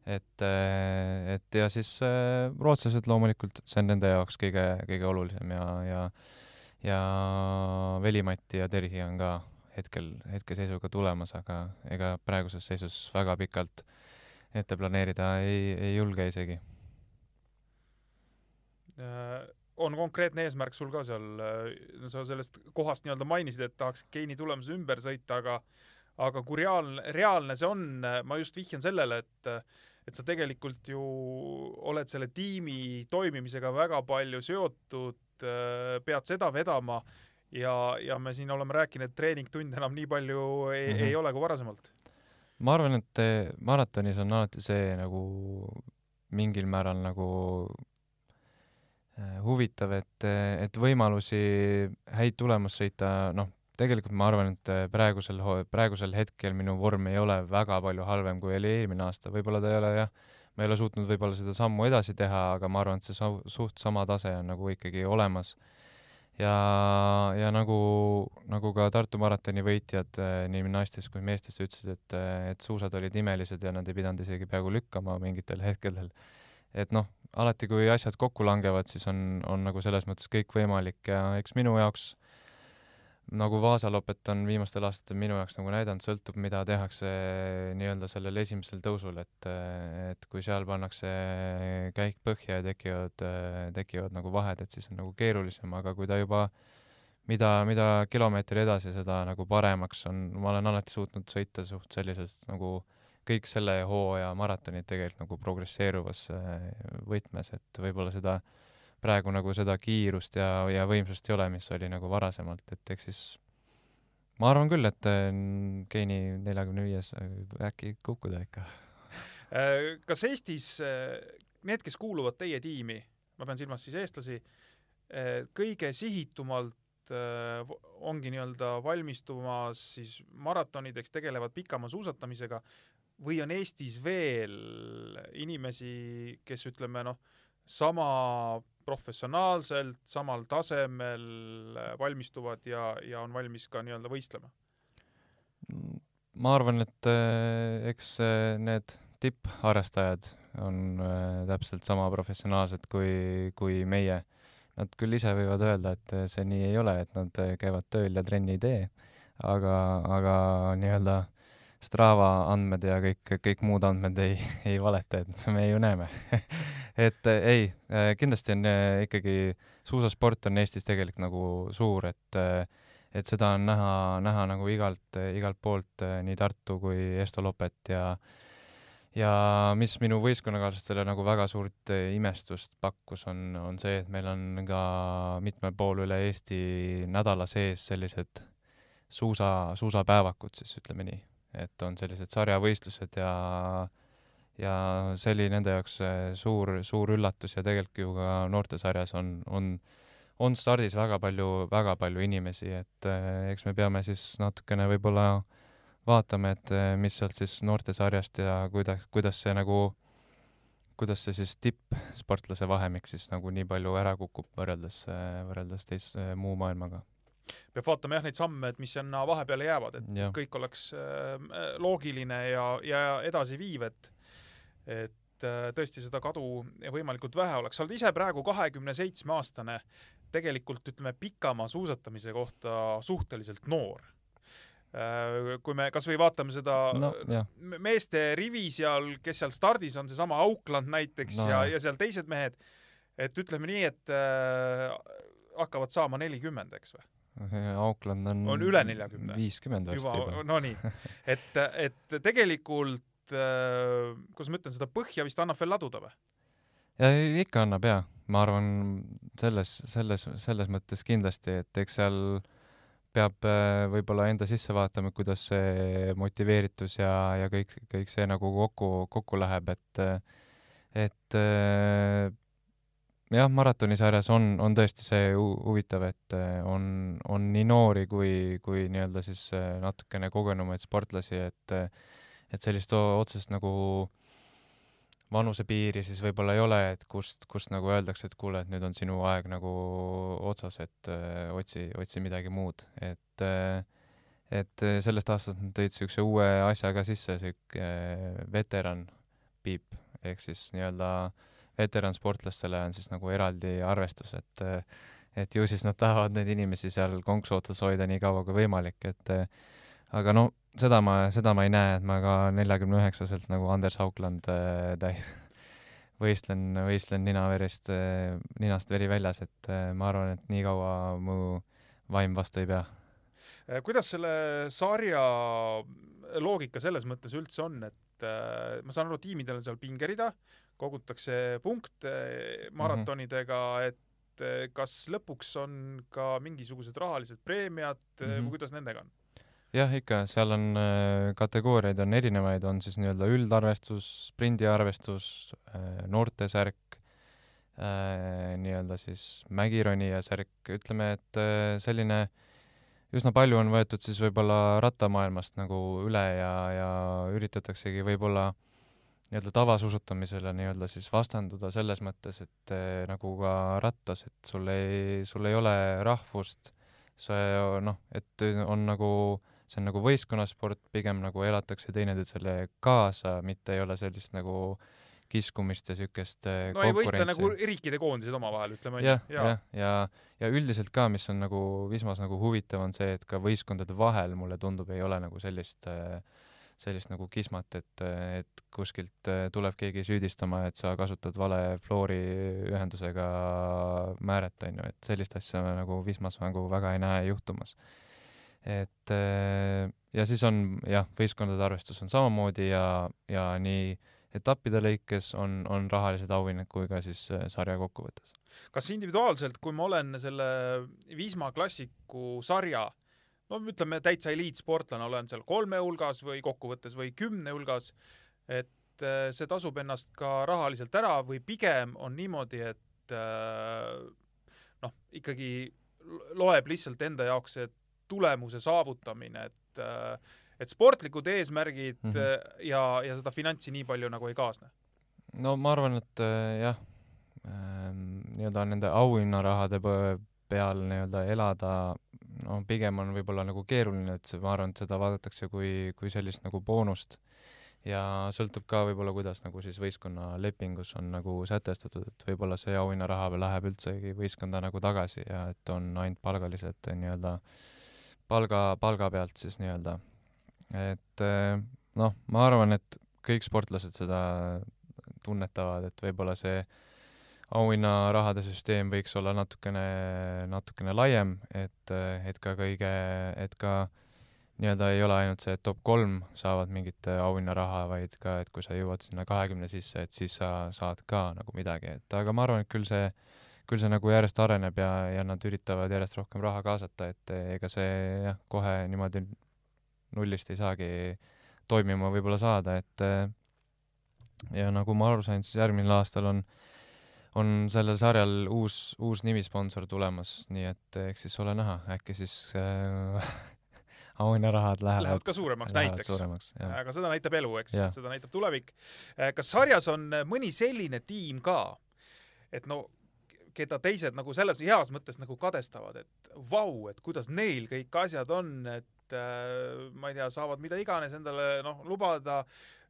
[SPEAKER 2] et, et ja siis rootslased loomulikult, see on nende jaoks kõige, kõige olulisem ja, ja ja Veli-Matti ja Terhi on ka hetkel, hetkeseisuga tulemas, aga ega praeguses seisus väga pikalt ette planeerida ei, ei julge isegi.
[SPEAKER 1] Äh, on konkreetne eesmärk sul ka seal, no sa sellest kohast nii-öelda mainisid, et tahaks geeni tulemuse ümber sõita, aga aga kui reaalne, reaalne see on, ma just vihjan sellele, et et sa tegelikult ju oled selle tiimi toimimisega väga palju seotud, pead seda vedama ja, ja me siin oleme rääkinud, et treeningtunde enam nii palju ei, mm -hmm. ei ole kui varasemalt.
[SPEAKER 2] ma arvan, et eh, maratonis on alati see nagu mingil määral nagu eh, huvitav, et, et võimalusi häid tulemussõita, noh, tegelikult ma arvan, et eh, praegusel, praegusel hetkel minu vorm ei ole väga palju halvem, kui oli eelmine aasta, võib-olla ta ei ole jah, ma ei ole suutnud võib-olla seda sammu edasi teha, aga ma arvan, et see suht sama tase on nagu ikkagi olemas ja, ja nagu, nagu ka Tartu maratoni võitjad eh, nii naistes kui meestes ütlesid, et, eh, et suusad olid imelised ja nad ei pidanud isegi peaaegu lükkama mingitel hetkedel. et noh, alati kui asjad kokku langevad, siis on, on nagu selles mõttes kõik võimalik ja eks minu jaoks nagu Vaasa-Lopet on viimastel aastatel minu jaoks nagu näidanud, sõltub, mida tehakse nii-öelda sellel esimesel tõusul, et, et kui seal pannakse käik põhja ja tekivad, tekivad nagu vahed, et siis on nagu keerulisem, aga kui ta juba mida, mida kilomeetri edasi, seda nagu paremaks on, ma olen alati suutnud sõita suht sellises nagu kõik selle hooaja maratonid tegelikult nagu progresseeruvas võtmes, et võib-olla seda äh, praegu nagu seda kiirust ja, ja võimsust ei ole, mis oli nagu varasemalt, et eks siis ma arvan küll, et äh, geeni neljakümne viies äkki kukkuda ikka.
[SPEAKER 1] Äh, kas Eestis äh, need, kes kuuluvad teie tiimi, ma pean silmas siis eestlasi, kõige sihitumalt ongi nii-öelda valmistumas siis maratonideks, tegelevad pikama suusatamisega või on Eestis veel inimesi, kes ütleme noh, sama professionaalselt, samal tasemel äh, valmistuvad ja, ja on valmis ka nii-öelda võistlema?
[SPEAKER 2] ma arvan, et äh, eks äh, need tippharrastajad on täpselt sama professionaalsed kui, kui meie. Nad küll ise võivad öelda, et see nii ei ole, et nad käivad tööl ja trenni ei tee, aga, aga nii-öelda Strava andmed ja kõik, kõik muud andmed ei, ei valeta, et me ju näeme. Et äh, ei, äh, kindlasti on äh, ikkagi, suusasport on Eestis tegelikult nagu suur, et et seda on näha, näha nagu igalt, igalt poolt, nii Tartu kui Esto Lopet ja ja mis minu võistkonnakaaslastele nagu väga suurt imestust pakkus, on, on see, et meil on ka mitmel pool üle Eesti nädala sees sellised suusa, suusapäevakud siis ütleme nii, et on sellised sarjavõistlused ja ja see oli nende jaoks suur, suur üllatus ja tegelikult ju ka noortesarjas on, on, on stardis väga palju, väga palju inimesi, et eh, eks me peame siis natukene võib-olla vaatama, et eh, mis sealt siis noortesarjast ja kuidas, kuidas see nagu kuidas see siis tippsportlase vahemik siis nagu nii palju ära kukub võrreldes, võrreldes teis-, muu maailmaga?
[SPEAKER 1] Peab vaatama jah, neid samme, et mis sinna vahepeale jäävad, et ja. kõik oleks äh, loogiline ja, ja edasiviiv, et et äh, tõesti seda kadu võimalikult vähe oleks. sa oled ise praegu kahekümne seitsme aastane, tegelikult ütleme pikamaa suusatamise kohta suhteliselt noor Äh, kui me kasvõi vaatame seda no, meeste rivi seal, kes seal stardis on, seesama Aukland näiteks no, ja, ja seal teised mehed, et ütleme nii, et äh, hakkavad saama nelikümmend, eks või?
[SPEAKER 2] Aukland on
[SPEAKER 1] on üle neljakümne.
[SPEAKER 2] viiskümmend varsti juba,
[SPEAKER 1] juba.. Nonii, et, et tegelikult äh, kuidas ma ütlen, seda põhja vist annab veel laduda või?
[SPEAKER 2] ja ikka annab jaa, ma arvan selles, selles, selles mõttes kindlasti, et eks seal peab äh, võib-olla enda sisse vaatama, kuidas see motiveeritus ja, ja kõik, kõik see nagu kokku, kokku läheb, et et äh, jah, maratonisarjas on, on tõesti see huvitav, et äh, on, on nii noori kui, kui nii-öelda siis natukene kogenumaid sportlasi, et et sellist otsest nagu äh, vanusepiiri siis võib-olla ei ole, et kust, kust nagu öeldakse, et kuule, et nüüd on sinu aeg nagu otsas, et öö, äh, otsi, otsi midagi muud, et öö, äh, et äh, sellest aastast nad tõid niisuguse uue asja ka sisse, niisugune veteran piip, ehk siis nii-öelda veteransportlastele on siis nagu eraldi arvestus, et et ju siis nad tahavad neid inimesi seal konksu otsas hoida nii kaua kui võimalik, et aga no seda ma, seda ma ei näe, et ma ka neljakümne üheksaselt nagu Anders Haukland äh, täis võistlen, võistlen ninaverist äh,, ninast veri väljas, et äh, ma arvan, et nii kaua mu vaim vastu ei pea.
[SPEAKER 1] Äh, kuidas selle sarja loogika selles mõttes üldse on, et äh, ma saan aru, tiimidel on seal pingerida, kogutakse punkte maratonidega mm, -hmm. et äh, kas lõpuks on ka mingisugused rahalised preemiad mm -hmm. või kuidas nendega on?
[SPEAKER 2] jah, ikka, seal on äh, kategooriaid on erinevaid, on siis nii-öelda üldarvestus, sprindiarvestus, äh, noortesärk, äh, nii-öelda siis mägironija särk, ütleme, et selline üsna palju on võetud siis võib-olla rattamaailmast nagu üle ja, ja üritataksegi võib-olla nii-öelda tavasuusatamisele nii-öelda siis vastanduda selles mõttes, et nagu ka rattas, et sul ei, sul ei ole rahvust, see noh, et on nagu see on nagu võistkonnasport, pigem nagu elatakse teineteisele kaasa, mitte ei ole sellist nagu kiskumist ja siukest
[SPEAKER 1] äh, no ei võistle nagu riikide koondised omavahel, ütleme onju.
[SPEAKER 2] jah, jah, ja, ja, ja üldiselt ka, mis on nagu Wismas nagu huvitav, on see, et ka võistkondade vahel mulle tundub, ei ole nagu sellist äh, sellist nagu kismat, et, et kuskilt äh, tuleb keegi süüdistama, et sa kasutad vale fluori ühendusega määret, on ju, et sellist asja nagu Wismas nagu väga ei näe juhtumas et äh, ja siis on jah, võistkondade arvestus on samamoodi ja, ja nii etappide lõikes on, on rahalised auhinnad kui ka siis äh, sarja kokkuvõttes.
[SPEAKER 1] kas individuaalselt, kui ma olen selle Wisma klassiku sarja no ütleme, täitsa eliitsportlane, olen seal kolme hulgas või kokkuvõttes või kümne hulgas, et äh, see tasub ennast ka rahaliselt ära või pigem on niimoodi, et noh, ikkagi loeb lihtsalt enda jaoks, et tulemuse saavutamine, et äh, et sportlikud eesmärgid mm -hmm. ja, ja seda finantsi nii palju nagu ei kaasne?
[SPEAKER 2] no ma arvan, et äh, jah ähm,, nii-öelda nende auhinnarahade peal nii-öelda elada, no pigem on võib-olla nagu keeruline, et ma arvan, et seda vaadatakse kui, kui sellist nagu boonust ja sõltub ka võib-olla, kuidas nagu siis võistkonna lepingus on nagu sätestatud, et võib-olla see auhinnaraha läheb üldsegi võistkonda nagu tagasi ja et on ainult palgalised nii-öelda äh, palga, palga pealt siis nii-öelda. et eh, noh, ma arvan, et kõik sportlased seda tunnetavad, et võib-olla see auhinnarahade süsteem võiks olla natukene, natukene laiem, et, et ka kõige, et ka nii-öelda ei ole ainult see, et top kolm saavad mingit auhinnaraha, vaid ka, et kui sa jõuad sinna kahekümne sisse, et siis sa saad ka nagu midagi, et aga ma arvan, et küll see küll see nagu järjest areneb ja, ja nad üritavad järjest rohkem raha kaasata, et ega see jah, kohe niimoodi nullist ei saagi toimima võib-olla saada, et ja nagu ma aru sain, siis järgmisel aastal on, on sellel sarjal uus, uus nimisponsor tulemas, nii et eks siis ole näha, äkki siis äh, auhinnarahad lähevad
[SPEAKER 1] lähevad ka suuremaks
[SPEAKER 2] lähevad
[SPEAKER 1] näiteks. aga seda näitab elu, eks, seda näitab tulevik. kas sarjas on mõni selline tiim ka, et no keda teised nagu selles heas mõttes nagu kadestavad, et vau, et kuidas neil kõik asjad on, et äh, ma ei tea, saavad mida iganes endale noh lubada,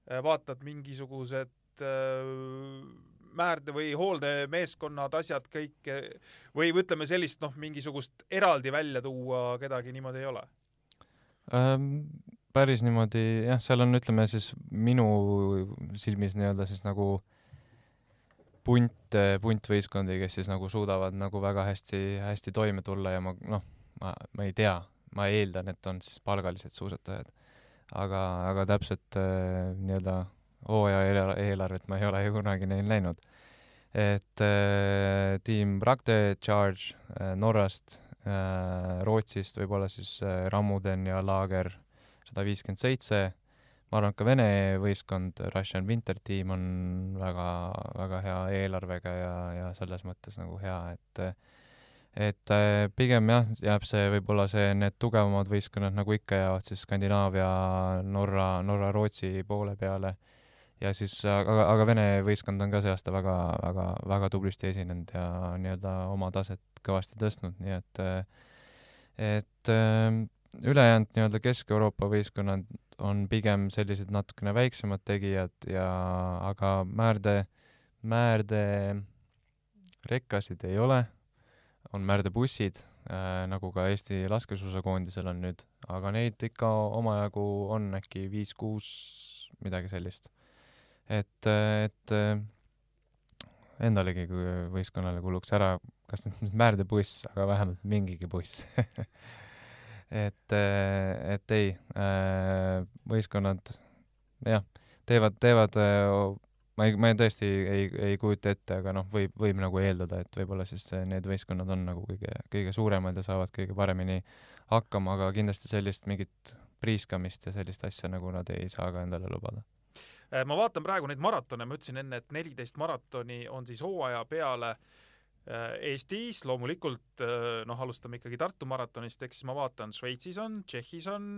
[SPEAKER 1] vaatad mingisugused äh, määrde või hooldemeeskonnad, asjad kõik või, ütleme sellist noh, mingisugust eraldi välja tuua kedagi niimoodi ei ole.
[SPEAKER 2] Ähm, päris niimoodi jah, seal on, ütleme siis minu silmis nii-öelda siis nagu punt, punt võistkondi, kes siis nagu suudavad nagu väga hästi, hästi toime tulla ja ma noh, ma, ma ei tea, ma eeldan, et on siis palgalised suusatajad. aga, aga täpselt äh, nii-öelda hooaja eela- eelarvet ma ei ole ju kunagi neil näinud. et äh, tiim Rakte Charge äh, Norrast äh,, Rootsist võib-olla siis äh, Rammuden ja Laager sada viiskümmend seitse, ma arvan, et ka Vene võistkond, Russian Winter Team on väga, väga hea eelarvega ja, ja selles mõttes nagu hea, et et äh, pigem jah, jääb see võib-olla see, need tugevamad võistkonnad nagu ikka jäävad siis Skandinaavia, Norra, Norra, Rootsi poole peale ja siis, aga, aga Vene võistkond on ka see aasta väga, väga, väga tublisti esinenud ja nii-öelda oma taset kõvasti tõstnud, nii et et ülejäänud nii-öelda Kesk-Euroopa võistkonnad on pigem sellised natukene väiksemad tegijad ja aga määrde, määrde rekkasid ei ole, on määrdebussid äh,, nagu ka Eesti laskesuusakoondisel on nüüd, aga neid ikka omajagu on äkki viis-kuus, midagi sellist. Et, et äh, endalegi võistkonnale kuluks ära kas nüüd määrdebuss, aga vähemalt mingigi buss et, et ei, võistkonnad jah, teevad, teevad, ma ei, ma ei tõesti ei, ei kujuta ette, aga noh, võib, võib nagu eeldada, et võib-olla siis need võistkonnad on nagu kõige, kõige suuremad ja saavad kõige paremini hakkama, aga kindlasti sellist mingit priiskamist ja sellist asja nagu nad ei saa ka endale lubada.
[SPEAKER 1] Ma vaatan praegu neid maratone, ma ütlesin enne, et neliteist maratoni on siis hooaja peale äh, Eestis, loomulikult noh, alustame ikkagi Tartu maratonist, eks ma vaatan, Šveitsis on, Tšehhis on,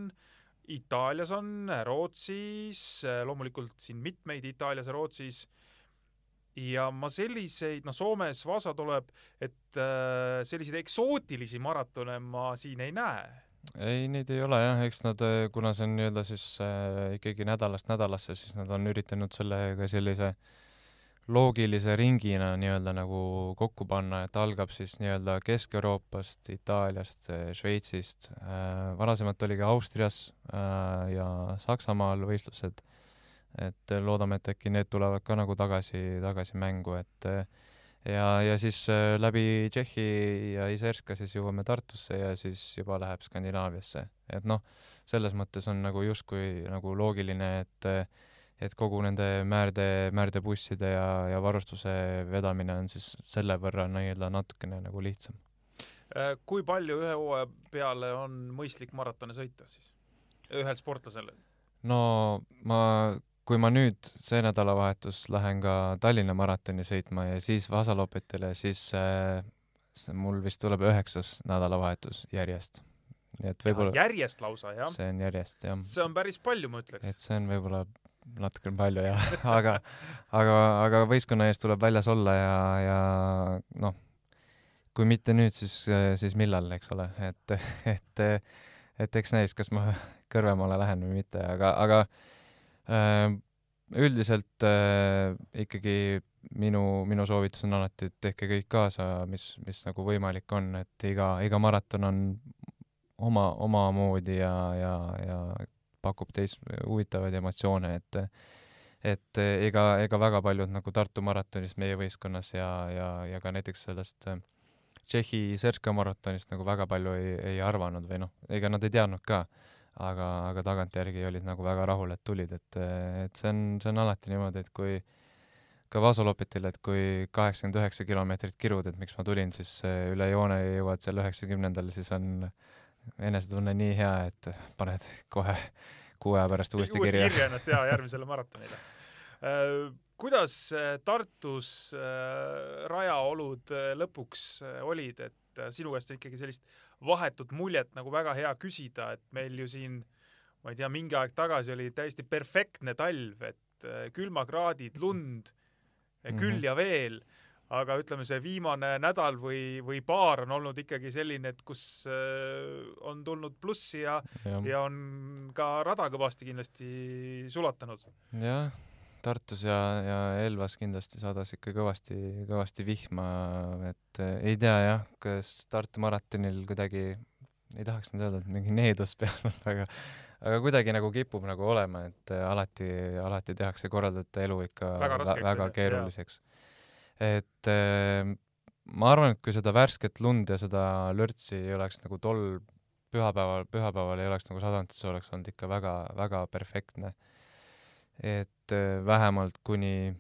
[SPEAKER 1] Itaalias on, Rootsis, loomulikult siin mitmeid Itaalias ja Rootsis. ja ma selliseid, noh, Soomes Vasa tuleb, et äh, selliseid eksootilisi maratone ma siin ei näe.
[SPEAKER 2] Ei, neid ei ole jah, eks nad, kuna see on nii-öelda siis äh, ikkagi nädalast nädalasse, siis nad on üritanud sellega sellise loogilise ringina nii-öelda nagu kokku panna, et algab siis nii-öelda Kesk-Euroopast, Itaaliast, Šveitsist äh,, varasemalt oli ka Austrias äh, ja Saksamaal võistlused, et loodame, et äkki need tulevad ka nagu tagasi, tagasi mängu, et ja, ja siis äh, läbi Tšehhi ja Iserska siis jõuame Tartusse ja siis juba läheb Skandinaaviasse. et noh, selles mõttes on nagu justkui nagu loogiline, et et kogu nende määrde, määrdebusside ja, ja varustuse vedamine on siis selle võrra nii-öelda natukene nagu lihtsam.
[SPEAKER 1] kui palju ühe hooaja peale on mõistlik maratone sõita siis, ühel sportlasel?
[SPEAKER 2] no ma, kui ma nüüd see nädalavahetus lähen ka Tallinna maratoni sõitma ja siis Vasalopetile, siis äh, see mul vist tuleb üheksas nädalavahetus järjest. nii et võib-olla
[SPEAKER 1] järjest lausa, jah?
[SPEAKER 2] see on järjest, jah.
[SPEAKER 1] see on päris palju, ma ütleks.
[SPEAKER 2] et see on võib-olla natukene palju jah, aga, aga, aga võistkonna ees tuleb väljas olla ja, ja noh, kui mitte nüüd, siis, siis millal, eks ole, et, et, et eks näis, kas ma Kõrvemaale lähen või mitte, aga, aga üldiselt äh, ikkagi minu, minu soovitus on alati, et tehke kõik kaasa, mis, mis nagu võimalik on, et iga, iga maraton on oma, omamoodi ja, ja, ja pakub teist huvitavaid emotsioone, et et ega, ega väga paljud nagu Tartu maratonist meie võistkonnas ja, ja, ja ka näiteks sellest Tšehhi Serska maratonist nagu väga palju ei, ei arvanud või noh, ega nad ei teadnud ka, aga, aga tagantjärgi olid nagu väga rahul, et tulid, et, et see on, see on alati niimoodi, et kui ka Vasolopetile, et kui kaheksakümmend üheksa kilomeetrit kirud, et miks ma tulin, siis äh, üle joone jõuad seal üheksakümnendal, siis on enesetunne nii hea, et paned kohe kuu aja pärast uuesti
[SPEAKER 1] uuesti
[SPEAKER 2] kirja.
[SPEAKER 1] kirja ennast jaa, järgmisele maratonile äh, kuidas äh, Tartus rajaolud lõpuks olid, et sinu käest ikkagi sellist vahetut muljet nagu väga hea küsida, et meil ju siin, ma ei tea, mingi aeg tagasi oli täiesti perfektne talv, et külmakraadid, lund mm, -hmm. küll ja veel, aga ütleme, see viimane nädal või, või paar on olnud ikkagi selline, et kus äh, on tulnud plussi ja, ja., ja on ka rada kõvasti kindlasti sulatanud.
[SPEAKER 2] jah, Tartus ja, ja Elvas kindlasti sadas ikka kõvasti, kõvasti vihma, et äh, ei tea jah, kas Tartu maratonil kuidagi, ei tahaks nüüd öelda, et mingi needus peal on, aga aga kuidagi nagu kipub nagu olema, et äh, alati, alati tehakse korraldajate elu ikka
[SPEAKER 1] väga, raskeks,
[SPEAKER 2] väga keeruliseks. et äh, ma arvan, et kui seda värsket lund ja seda lörtsi ei oleks nagu tol pühapäeval, pühapäeval ei oleks nagu sadanud, siis oleks olnud ikka väga, väga perfektne. Et äh, vähemalt kuni,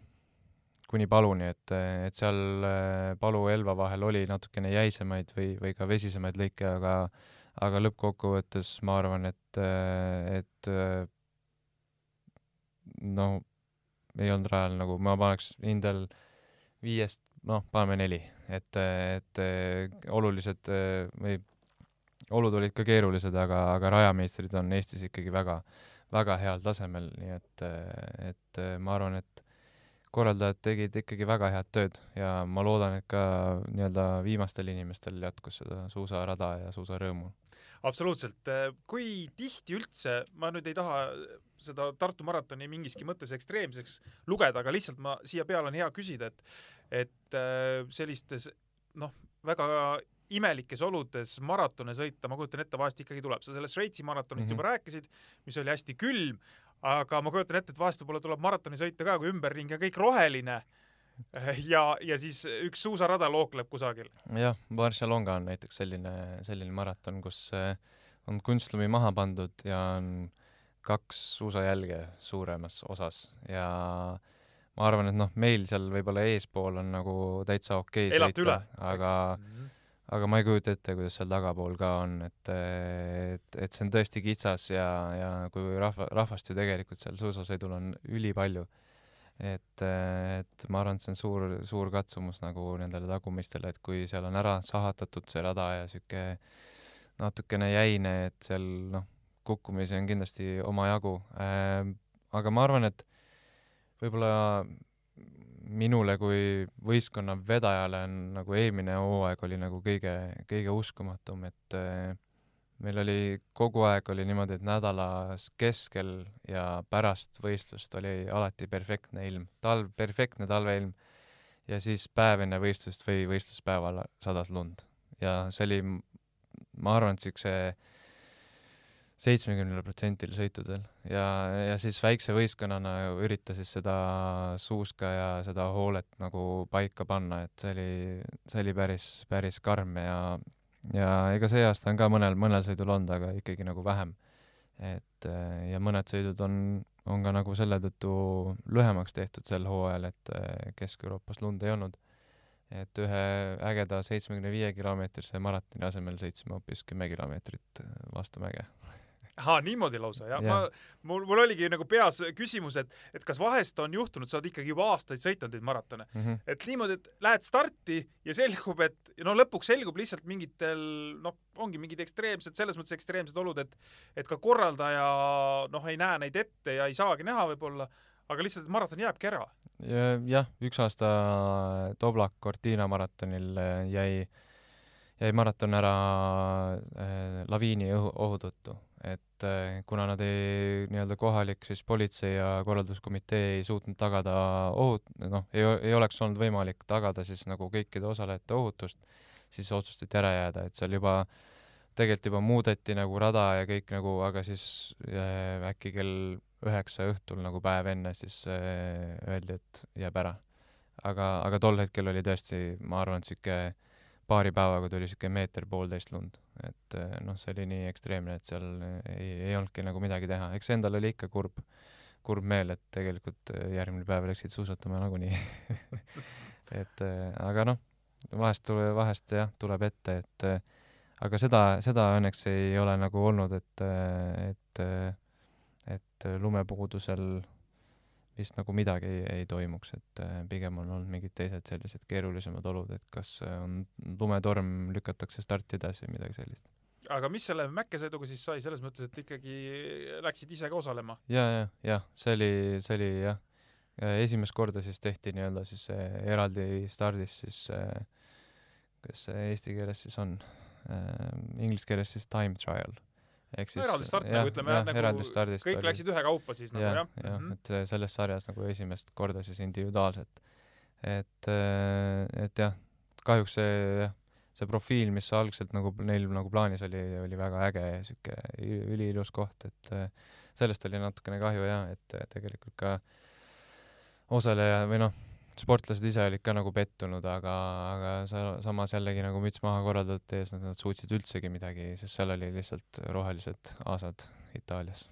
[SPEAKER 2] kuni Paluni, et, et seal Palu ja Elva vahel oli natukene jäisemaid või, või ka vesisemaid lõike, aga aga lõppkokkuvõttes ma arvan, et, et no ei olnud rajal nagu, ma paneks hindel viiest, noh, paneme neli, et, et olulised või olud olid ka keerulised, aga, aga rajameistrid on Eestis ikkagi väga, väga heal tasemel, nii et, et ma arvan, et korraldajad tegid ikkagi väga head tööd ja ma loodan, et ka nii-öelda viimastel inimestel jätkus seda suusarada ja suusarõõmu
[SPEAKER 1] absoluutselt. kui tihti üldse, ma nüüd ei taha seda Tartu maratoni mingiski mõttes ekstreemseks lugeda, aga lihtsalt ma siia peale on hea küsida, et et sellistes noh, väga imelikes oludes maratone sõita, ma kujutan ette, vahest ikkagi tuleb, sa sellest Šveitsi maratonist mm -hmm. juba rääkisid, mis oli hästi külm, aga ma kujutan ette, et vahest võib-olla tuleb maratoni sõita ka, kui ümberringi on kõik roheline ja, ja siis üks suusarada lookleb kusagil.
[SPEAKER 2] jah, Barcelona on näiteks selline, selline maraton, kus eh, on kunstlumi maha pandud ja on kaks suusajälge suuremas osas ja ma arvan, et noh, meil seal võib-olla eespool on nagu täitsa okei okay sõita, aga mm -hmm. Aga ma ei kujuta ette, kuidas seal tagapool ka on, et, et, et see on tõesti kitsas ja, ja kui rahva, rahvast ju tegelikult seal suusasõidul on ülipalju et, et ma arvan, et see on suur, suur katsumus nagu nendele tagumistele, et kui seal on ära sahatatud see rada ja sihuke natukene jäine, et seal noh, kukkumisi on kindlasti omajagu äh,. aga ma arvan, et võib-olla minule kui võistkonna vedajale on nagu eelmine hooaeg oli nagu kõige, kõige uskumatum, et äh, meil oli kogu aeg oli niimoodi, et nädalas keskel ja pärast võistlust oli alati perfektne ilm, talv, perfektne talveilm ja siis päev enne võistlust või võistluspäeval sadas lund. Ja see oli, ma arvan, et siukse seitsmekümnele protsendil sõitudel ja, ja siis väikse võistkonnana ürita siis seda suuska ja seda hoolet nagu paika panna, et see oli, see oli päris, päris karm ja ja ega see aasta on ka mõnel, mõnel sõidul olnud, aga ikkagi nagu vähem. et ja mõned sõidud on, on ka nagu selle tõttu lühemaks tehtud sel hooajal, et Kesk-Euroopas lund ei olnud. et ühe ägeda seitsmekümne viie kilomeetrise maratoni asemel sõitsime hoopis kümme kilomeetrit vastu mäge
[SPEAKER 1] ahaa, niimoodi lausa, jah ja.. ma, mul, mul oligi nagu peas küsimus, et, et kas vahest on juhtunud, sa oled ikkagi juba aastaid sõitnud neid maratone mm, -hmm. et niimoodi, et lähed starti ja selgub, et no lõpuks selgub lihtsalt mingitel, noh, ongi mingid ekstreemsed, selles mõttes ekstreemsed olud, et et ka korraldaja noh, ei näe neid ette ja ei saagi näha võib-olla, aga lihtsalt maraton jääbki ära
[SPEAKER 2] ja,. jah, üks aasta Toblak Cortina maratonil jäi, jäi maraton ära äh, laviini õhu, ohu tõttu et äh, kuna nad ei, nii-öelda kohalik siis politsei ja korralduskomitee ei suutnud tagada ohut-, noh, ei, ei oleks olnud võimalik tagada siis nagu kõikide osalejate ohutust, siis otsustati ära jääda, et seal juba tegelikult juba muudeti nagu rada ja kõik nagu, aga siis äh, äkki kell üheksa õhtul nagu päev enne siis äh, öeldi, et jääb ära. aga, aga tol hetkel oli tõesti, ma arvan, et niisugune paari päevaga tuli niisugune meeter-poolteist lund, et eh, noh, see oli nii ekstreemne, et seal ei, ei olnudki nagu midagi teha, eks endal oli ikka kurb, kurb meel, et tegelikult äh, järgmine päev läksid suusatama nagunii. Et aga noh, vahest tule, vahest jah, tuleb ette, et aga seda, seda õnneks ei ole nagu olnud, et, et, et lumepuudusel vist nagu midagi ei, ei toimuks, et pigem on olnud mingid teised sellised keerulisemad olud, et kas on lumetorm, lükatakse starti edasi midagi sellist.
[SPEAKER 1] Aga mis selle mäkkesõiduga siis sai, selles mõttes, et ikkagi läksid ise ka osalema?
[SPEAKER 2] ja, ja, jah, see oli, see oli jah, esimest korda siis tehti nii-öelda siis eraldi stardis siis, kas see eesti keeles siis on, inglise keeles siis time trial
[SPEAKER 1] ehk siis no, eraldi start nagu ütleme jah, nagu kõik oli. läksid ühekaupa siis nagu jah?
[SPEAKER 2] jah, jah, mhm. et selles sarjas nagu esimest korda siis individuaalselt. et, et jah, kahjuks see jah see profiil, mis algselt nagu neil nagu plaanis oli, oli väga äge ja sihuke üliilus koht, et äh, sellest oli natukene kahju jah, et äh, tegelikult ka osaleja või noh, sportlased ise olid ka nagu pettunud, aga, aga sa samas jällegi nagu müts maha korraldajate ees, nad suutsid üldsegi midagi, sest seal oli lihtsalt rohelised aasad Itaalias.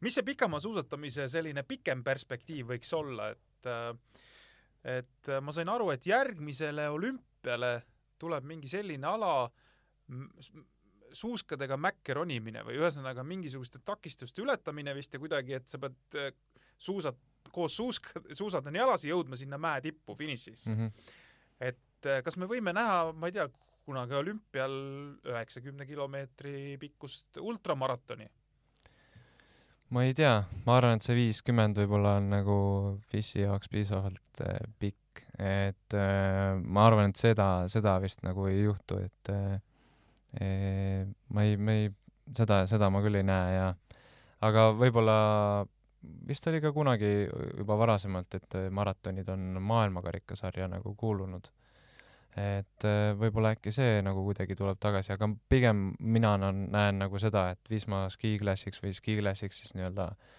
[SPEAKER 1] mis see pikamaasuusatamise selline pikem perspektiiv võiks olla, et äh, et ma sain aru, et järgmisele olümpiale tuleb mingi selline ala, suuskadega mäkke ronimine või ühesõnaga mingisuguste takistuste ületamine vist ja kuidagi, et sa pead äh, suusad, koos suuska, suusad on jalas jõudma sinna mäe tippu finišis mm. -hmm. et äh, kas me võime näha, ma ei tea, kunagi olümpial üheksakümne kilomeetri pikkust ultramaratoni?
[SPEAKER 2] ma ei tea, ma arvan, et see viiskümmend võib-olla on nagu FIS-i jaoks piisavalt äh, pikk et äh, ma arvan, et seda, seda vist nagu ei juhtu, et äh, ma ei, ma ei, seda, seda ma küll ei näe ja aga võib-olla vist oli ka kunagi juba varasemalt, et maratonid on maailmakarikasarja nagu kuulunud. et äh, võib-olla äkki see nagu kuidagi tuleb tagasi, aga pigem mina näen nagu seda, et Wisma Ski Classics või Ski Classics siis nii-öelda äh,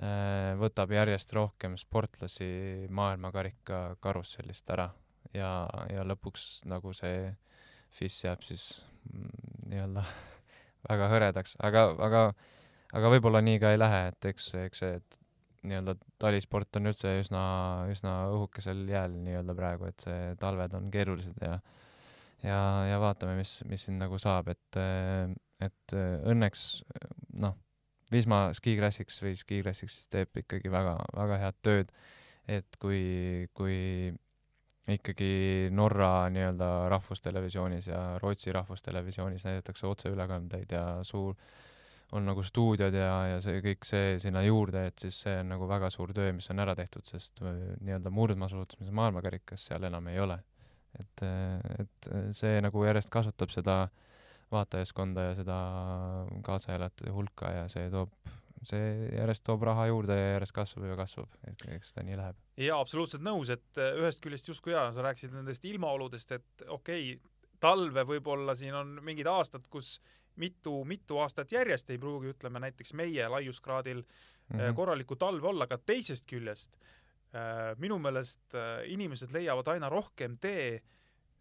[SPEAKER 2] Äh, võtab järjest rohkem sportlasi maailmakarika karussellist ära ja, ja lõpuks nagu see FIS jääb siis mm, nii-öelda väga hõredaks, aga, aga, aga võib-olla nii ka ei lähe, et eks, eks see nii-öelda talisport on üldse üsna, üsna õhukesel jääl nii-öelda praegu, et see talved on keerulised ja ja, ja vaatame, mis, mis siin nagu saab, et, et õnneks noh Wisma Ski Classics või Ski Classics teeb ikkagi väga, väga head tööd, et kui, kui ikkagi Norra nii-öelda rahvustelevisioonis ja Rootsi rahvustelevisioonis näidatakse otseülekandeid ja suur, on nagu stuudiod ja, ja see kõik see sinna juurde, et siis see on nagu väga suur töö, mis on ära tehtud, sest äh, nii-öelda murdmaasuusatamise maailmakarikas seal enam ei ole. et, et see nagu järjest kasvatab seda äh, vaatajaskonda ja seda kaasaelajate hulka ja see toob, see järjest toob raha juurde ja järjest kasvab ja kasvab, et eks ta nii läheb.
[SPEAKER 1] jaa, absoluutselt nõus, et äh, ühest küljest justkui jaa, sa rääkisid nendest ilmaoludest, et okei okay,, talve võib-olla siin on mingid aastad, kus mitu, mitu aastat järjest ei pruugi, ütleme näiteks meie laiuskraadil mm -hmm. korralikku talve olla, aga teisest küljest äh, minu meelest inimesed leiavad aina rohkem tee äh,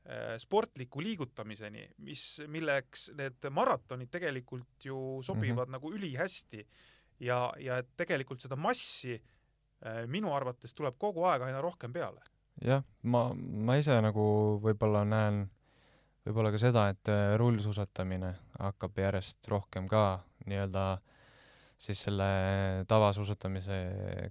[SPEAKER 1] Äh, sportliku liigutamiseni, mis, milleks need maratonid tegelikult ju sobivad mm -hmm. nagu ülihästi ja, ja et tegelikult seda massi äh, minu arvates tuleb kogu aeg aina rohkem peale.
[SPEAKER 2] jah, ma, ma ise nagu võib-olla näen võib-olla ka seda, et äh, rullsuusatamine hakkab järjest rohkem ka nii-öelda siis selle tavasuusatamise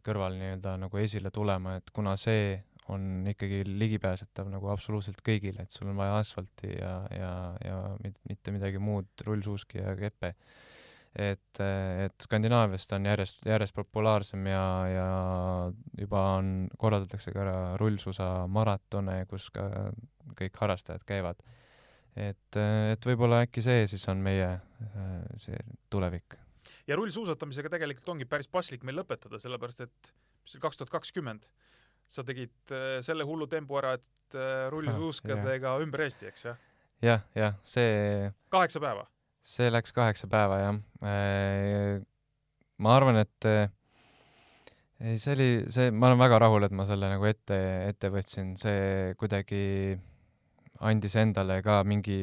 [SPEAKER 2] kõrval nii-öelda nagu esile tulema, et kuna see on ikkagi ligipääsetav nagu absoluutselt kõigile, et sul on vaja asfalti ja, ja, ja mitte midagi muud, rullsuuski ja keppe. et, et Skandinaavias ta on järjest, järjest populaarsem ja, ja juba on, korraldatakse ka rullsuusa maratone, kus ka kõik harrastajad käivad. Et, et võib-olla äkki see siis on meie see tulevik.
[SPEAKER 1] ja rullsuusatamisega tegelikult ongi päris paslik meil lõpetada, sellepärast et see oli kaks tuhat kakskümmend sa tegid äh, selle hullu tembu ära, et äh, rullisuuskadega ah, ümber Eesti, eks jah?
[SPEAKER 2] jah, jah, see
[SPEAKER 1] kaheksa päeva?
[SPEAKER 2] see läks kaheksa päeva, jah. Ma arvan, et ei, see oli, see, ma olen väga rahul, et ma selle nagu ette, ette võtsin, see kuidagi andis endale ka mingi,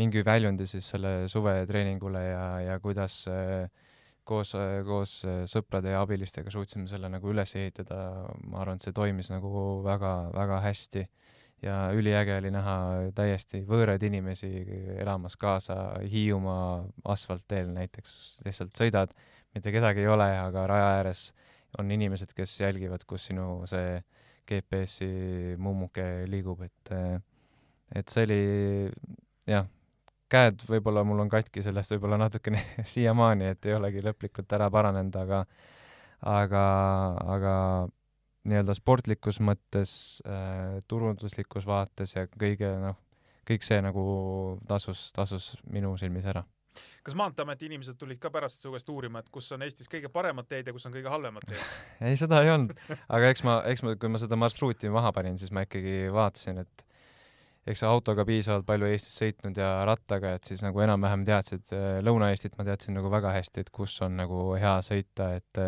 [SPEAKER 2] mingi väljundi siis selle suvetreeningule ja, ja kuidas, koos, koos sõprade ja abilistega suutsime selle nagu üles ehitada, ma arvan, et see toimis nagu väga-väga hästi ja üliäge oli näha täiesti võõraid inimesi elamas kaasa Hiiumaa asfaltteel näiteks, lihtsalt sõidad, mitte kedagi ei ole, aga raja ääres on inimesed, kes jälgivad, kus sinu see GPS-i mummuke liigub, et et see oli jah, käed võib-olla mul on katki sellest võib-olla natukene siiamaani, et ei olegi lõplikult ära paranenud, aga aga, aga nii-öelda sportlikus mõttes äh,, turunduslikus vaates ja kõige noh, kõik see nagu tasus, tasus minu silmis ära.
[SPEAKER 1] Kas Maanteeameti inimesed tulid ka pärast su käest uurima, et kus on Eestis kõige paremad teed ja kus on kõige halvemad teed?
[SPEAKER 2] Ei, seda ei olnud, aga eks ma, eks ma, kui ma seda marsruuti maha panin, siis ma ikkagi vaatasin, et eks autoga piisavalt palju Eestis sõitnud ja rattaga, et siis nagu enam-vähem teadsid, Lõuna-Eestit ma teadsin nagu väga hästi, et kus on nagu hea sõita, et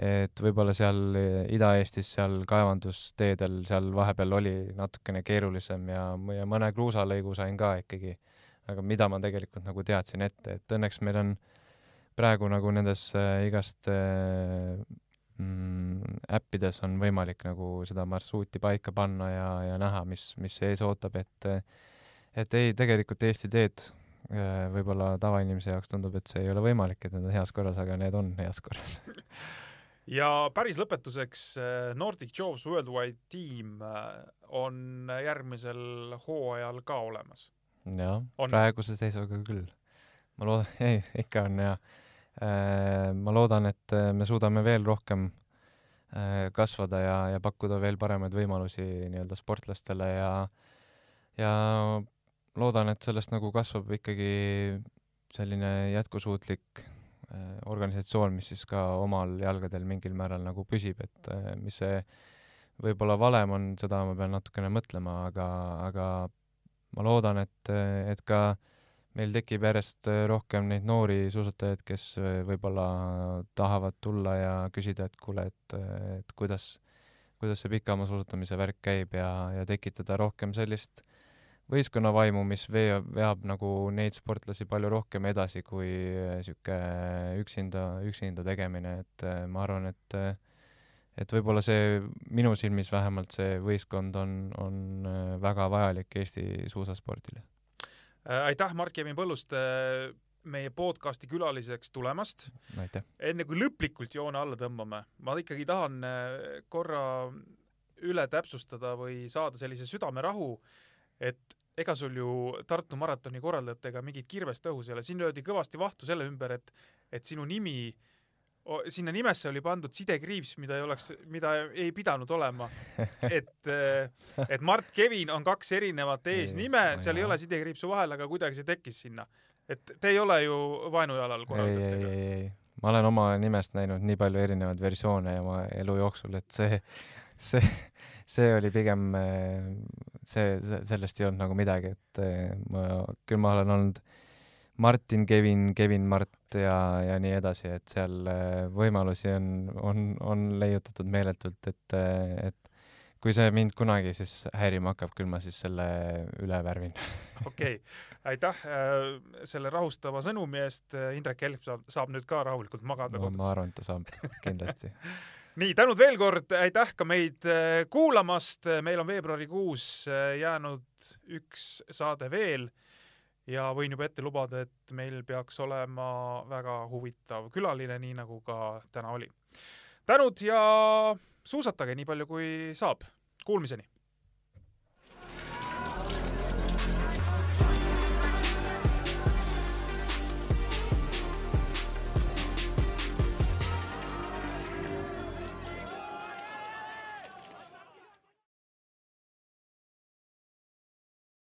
[SPEAKER 2] et võib-olla seal Ida-Eestis, seal kaevandusteedel, seal vahepeal oli natukene keerulisem ja, ja mõne kruusalõigu sain ka ikkagi, aga mida ma tegelikult nagu teadsin ette, et õnneks meil on praegu nagu nendes äh, igast äh, mm, äppides on võimalik nagu seda marsruuti paika panna ja, ja näha, mis, mis ees ootab, et et ei, tegelikult Eesti teed äh, võib-olla tavainimese jaoks tundub, et see ei ole võimalik, et need on heas korras, aga need on heas korras
[SPEAKER 1] ja päris lõpetuseks äh, Nordic Jobs Worldwide tiim äh, on järgmisel hooajal ka olemas.
[SPEAKER 2] Jah, praeguse seisuga küll. ma loodan, ei, ikka on ja Äh, ma loodan, et äh, me suudame veel rohkem äh, kasvada ja, ja pakkuda veel paremaid võimalusi nii-öelda sportlastele ja ja loodan, et sellest nagu kasvab ikkagi selline jätkusuutlik organisatsioon, mis siis ka omal jalgadel mingil määral nagu püsib, et mis see võib-olla valem on, seda ma pean natukene mõtlema, aga, aga ma loodan, et, et ka äh, meil tekib järjest äh, rohkem neid noori suusatajaid, kes äh, võib-olla tahavad tulla ja küsida, et kuule, et, äh, et kuidas, kuidas see pikamaasuusatamise värk käib ja, ja tekitada rohkem sellist võistkonnavaimu, mis veab, veab nagu neid sportlasi palju rohkem edasi kui niisugune üksinda, üksinda tegemine, et ma arvan, et et võib-olla see, minu silmis vähemalt see võistkond on, on väga vajalik Eesti suusaspordile.
[SPEAKER 1] Äh, aitäh, Mark-Kevin Põlluste meie podcasti külaliseks tulemast. enne kui lõplikult joone alla tõmbame, ma ikkagi tahan äh, korra üle täpsustada või saada sellise südamerahu, et ega sul ju Tartu maratoni korraldajatega mingit kirvest õhus ei ole, siin löödi kõvasti vahtu selle ümber, et, et sinu nimi äh, sinna nimesse oli pandud sidekriips, mida ei oleks, mida ei pidanud olema. et, eh, et Mart Kevin on kaks erinevat eesnime, seal ei ole sidekriipsu vahel, aga kuidagi see tekkis sinna. et te ei ole ju vaenujalal korraldajatega?
[SPEAKER 2] ei, ei, ei, ma olen oma nimest näinud nii palju erinevaid versioone oma elu jooksul, et see, see, see oli pigem, eh, see, sellest ei olnud nagu midagi, et eh, ma, küll ma olen olnud Martin, Kevin, Kevin, Mart ja, ja nii edasi, et seal äh, võimalusi on, on, on leiutatud meeletult, et, äh, et kui see mind kunagi siis häirima hakkab, küll ma siis selle üle värvin.
[SPEAKER 1] okei okay., aitäh äh, selle rahustava sõnumi eest, Indrek Help saab, saab nüüd ka rahulikult magada
[SPEAKER 2] no, kodus. ma arvan, et ta saab, kindlasti
[SPEAKER 1] nii, tänud veel kord, aitäh ka meid kuulamast, meil on veebruarikuus jäänud üks saade veel ja võin juba ette lubada, et meil peaks olema väga huvitav külaline, nii nagu ka täna oli. tänud ja suusatage nii palju, kui saab. Kuulmiseni!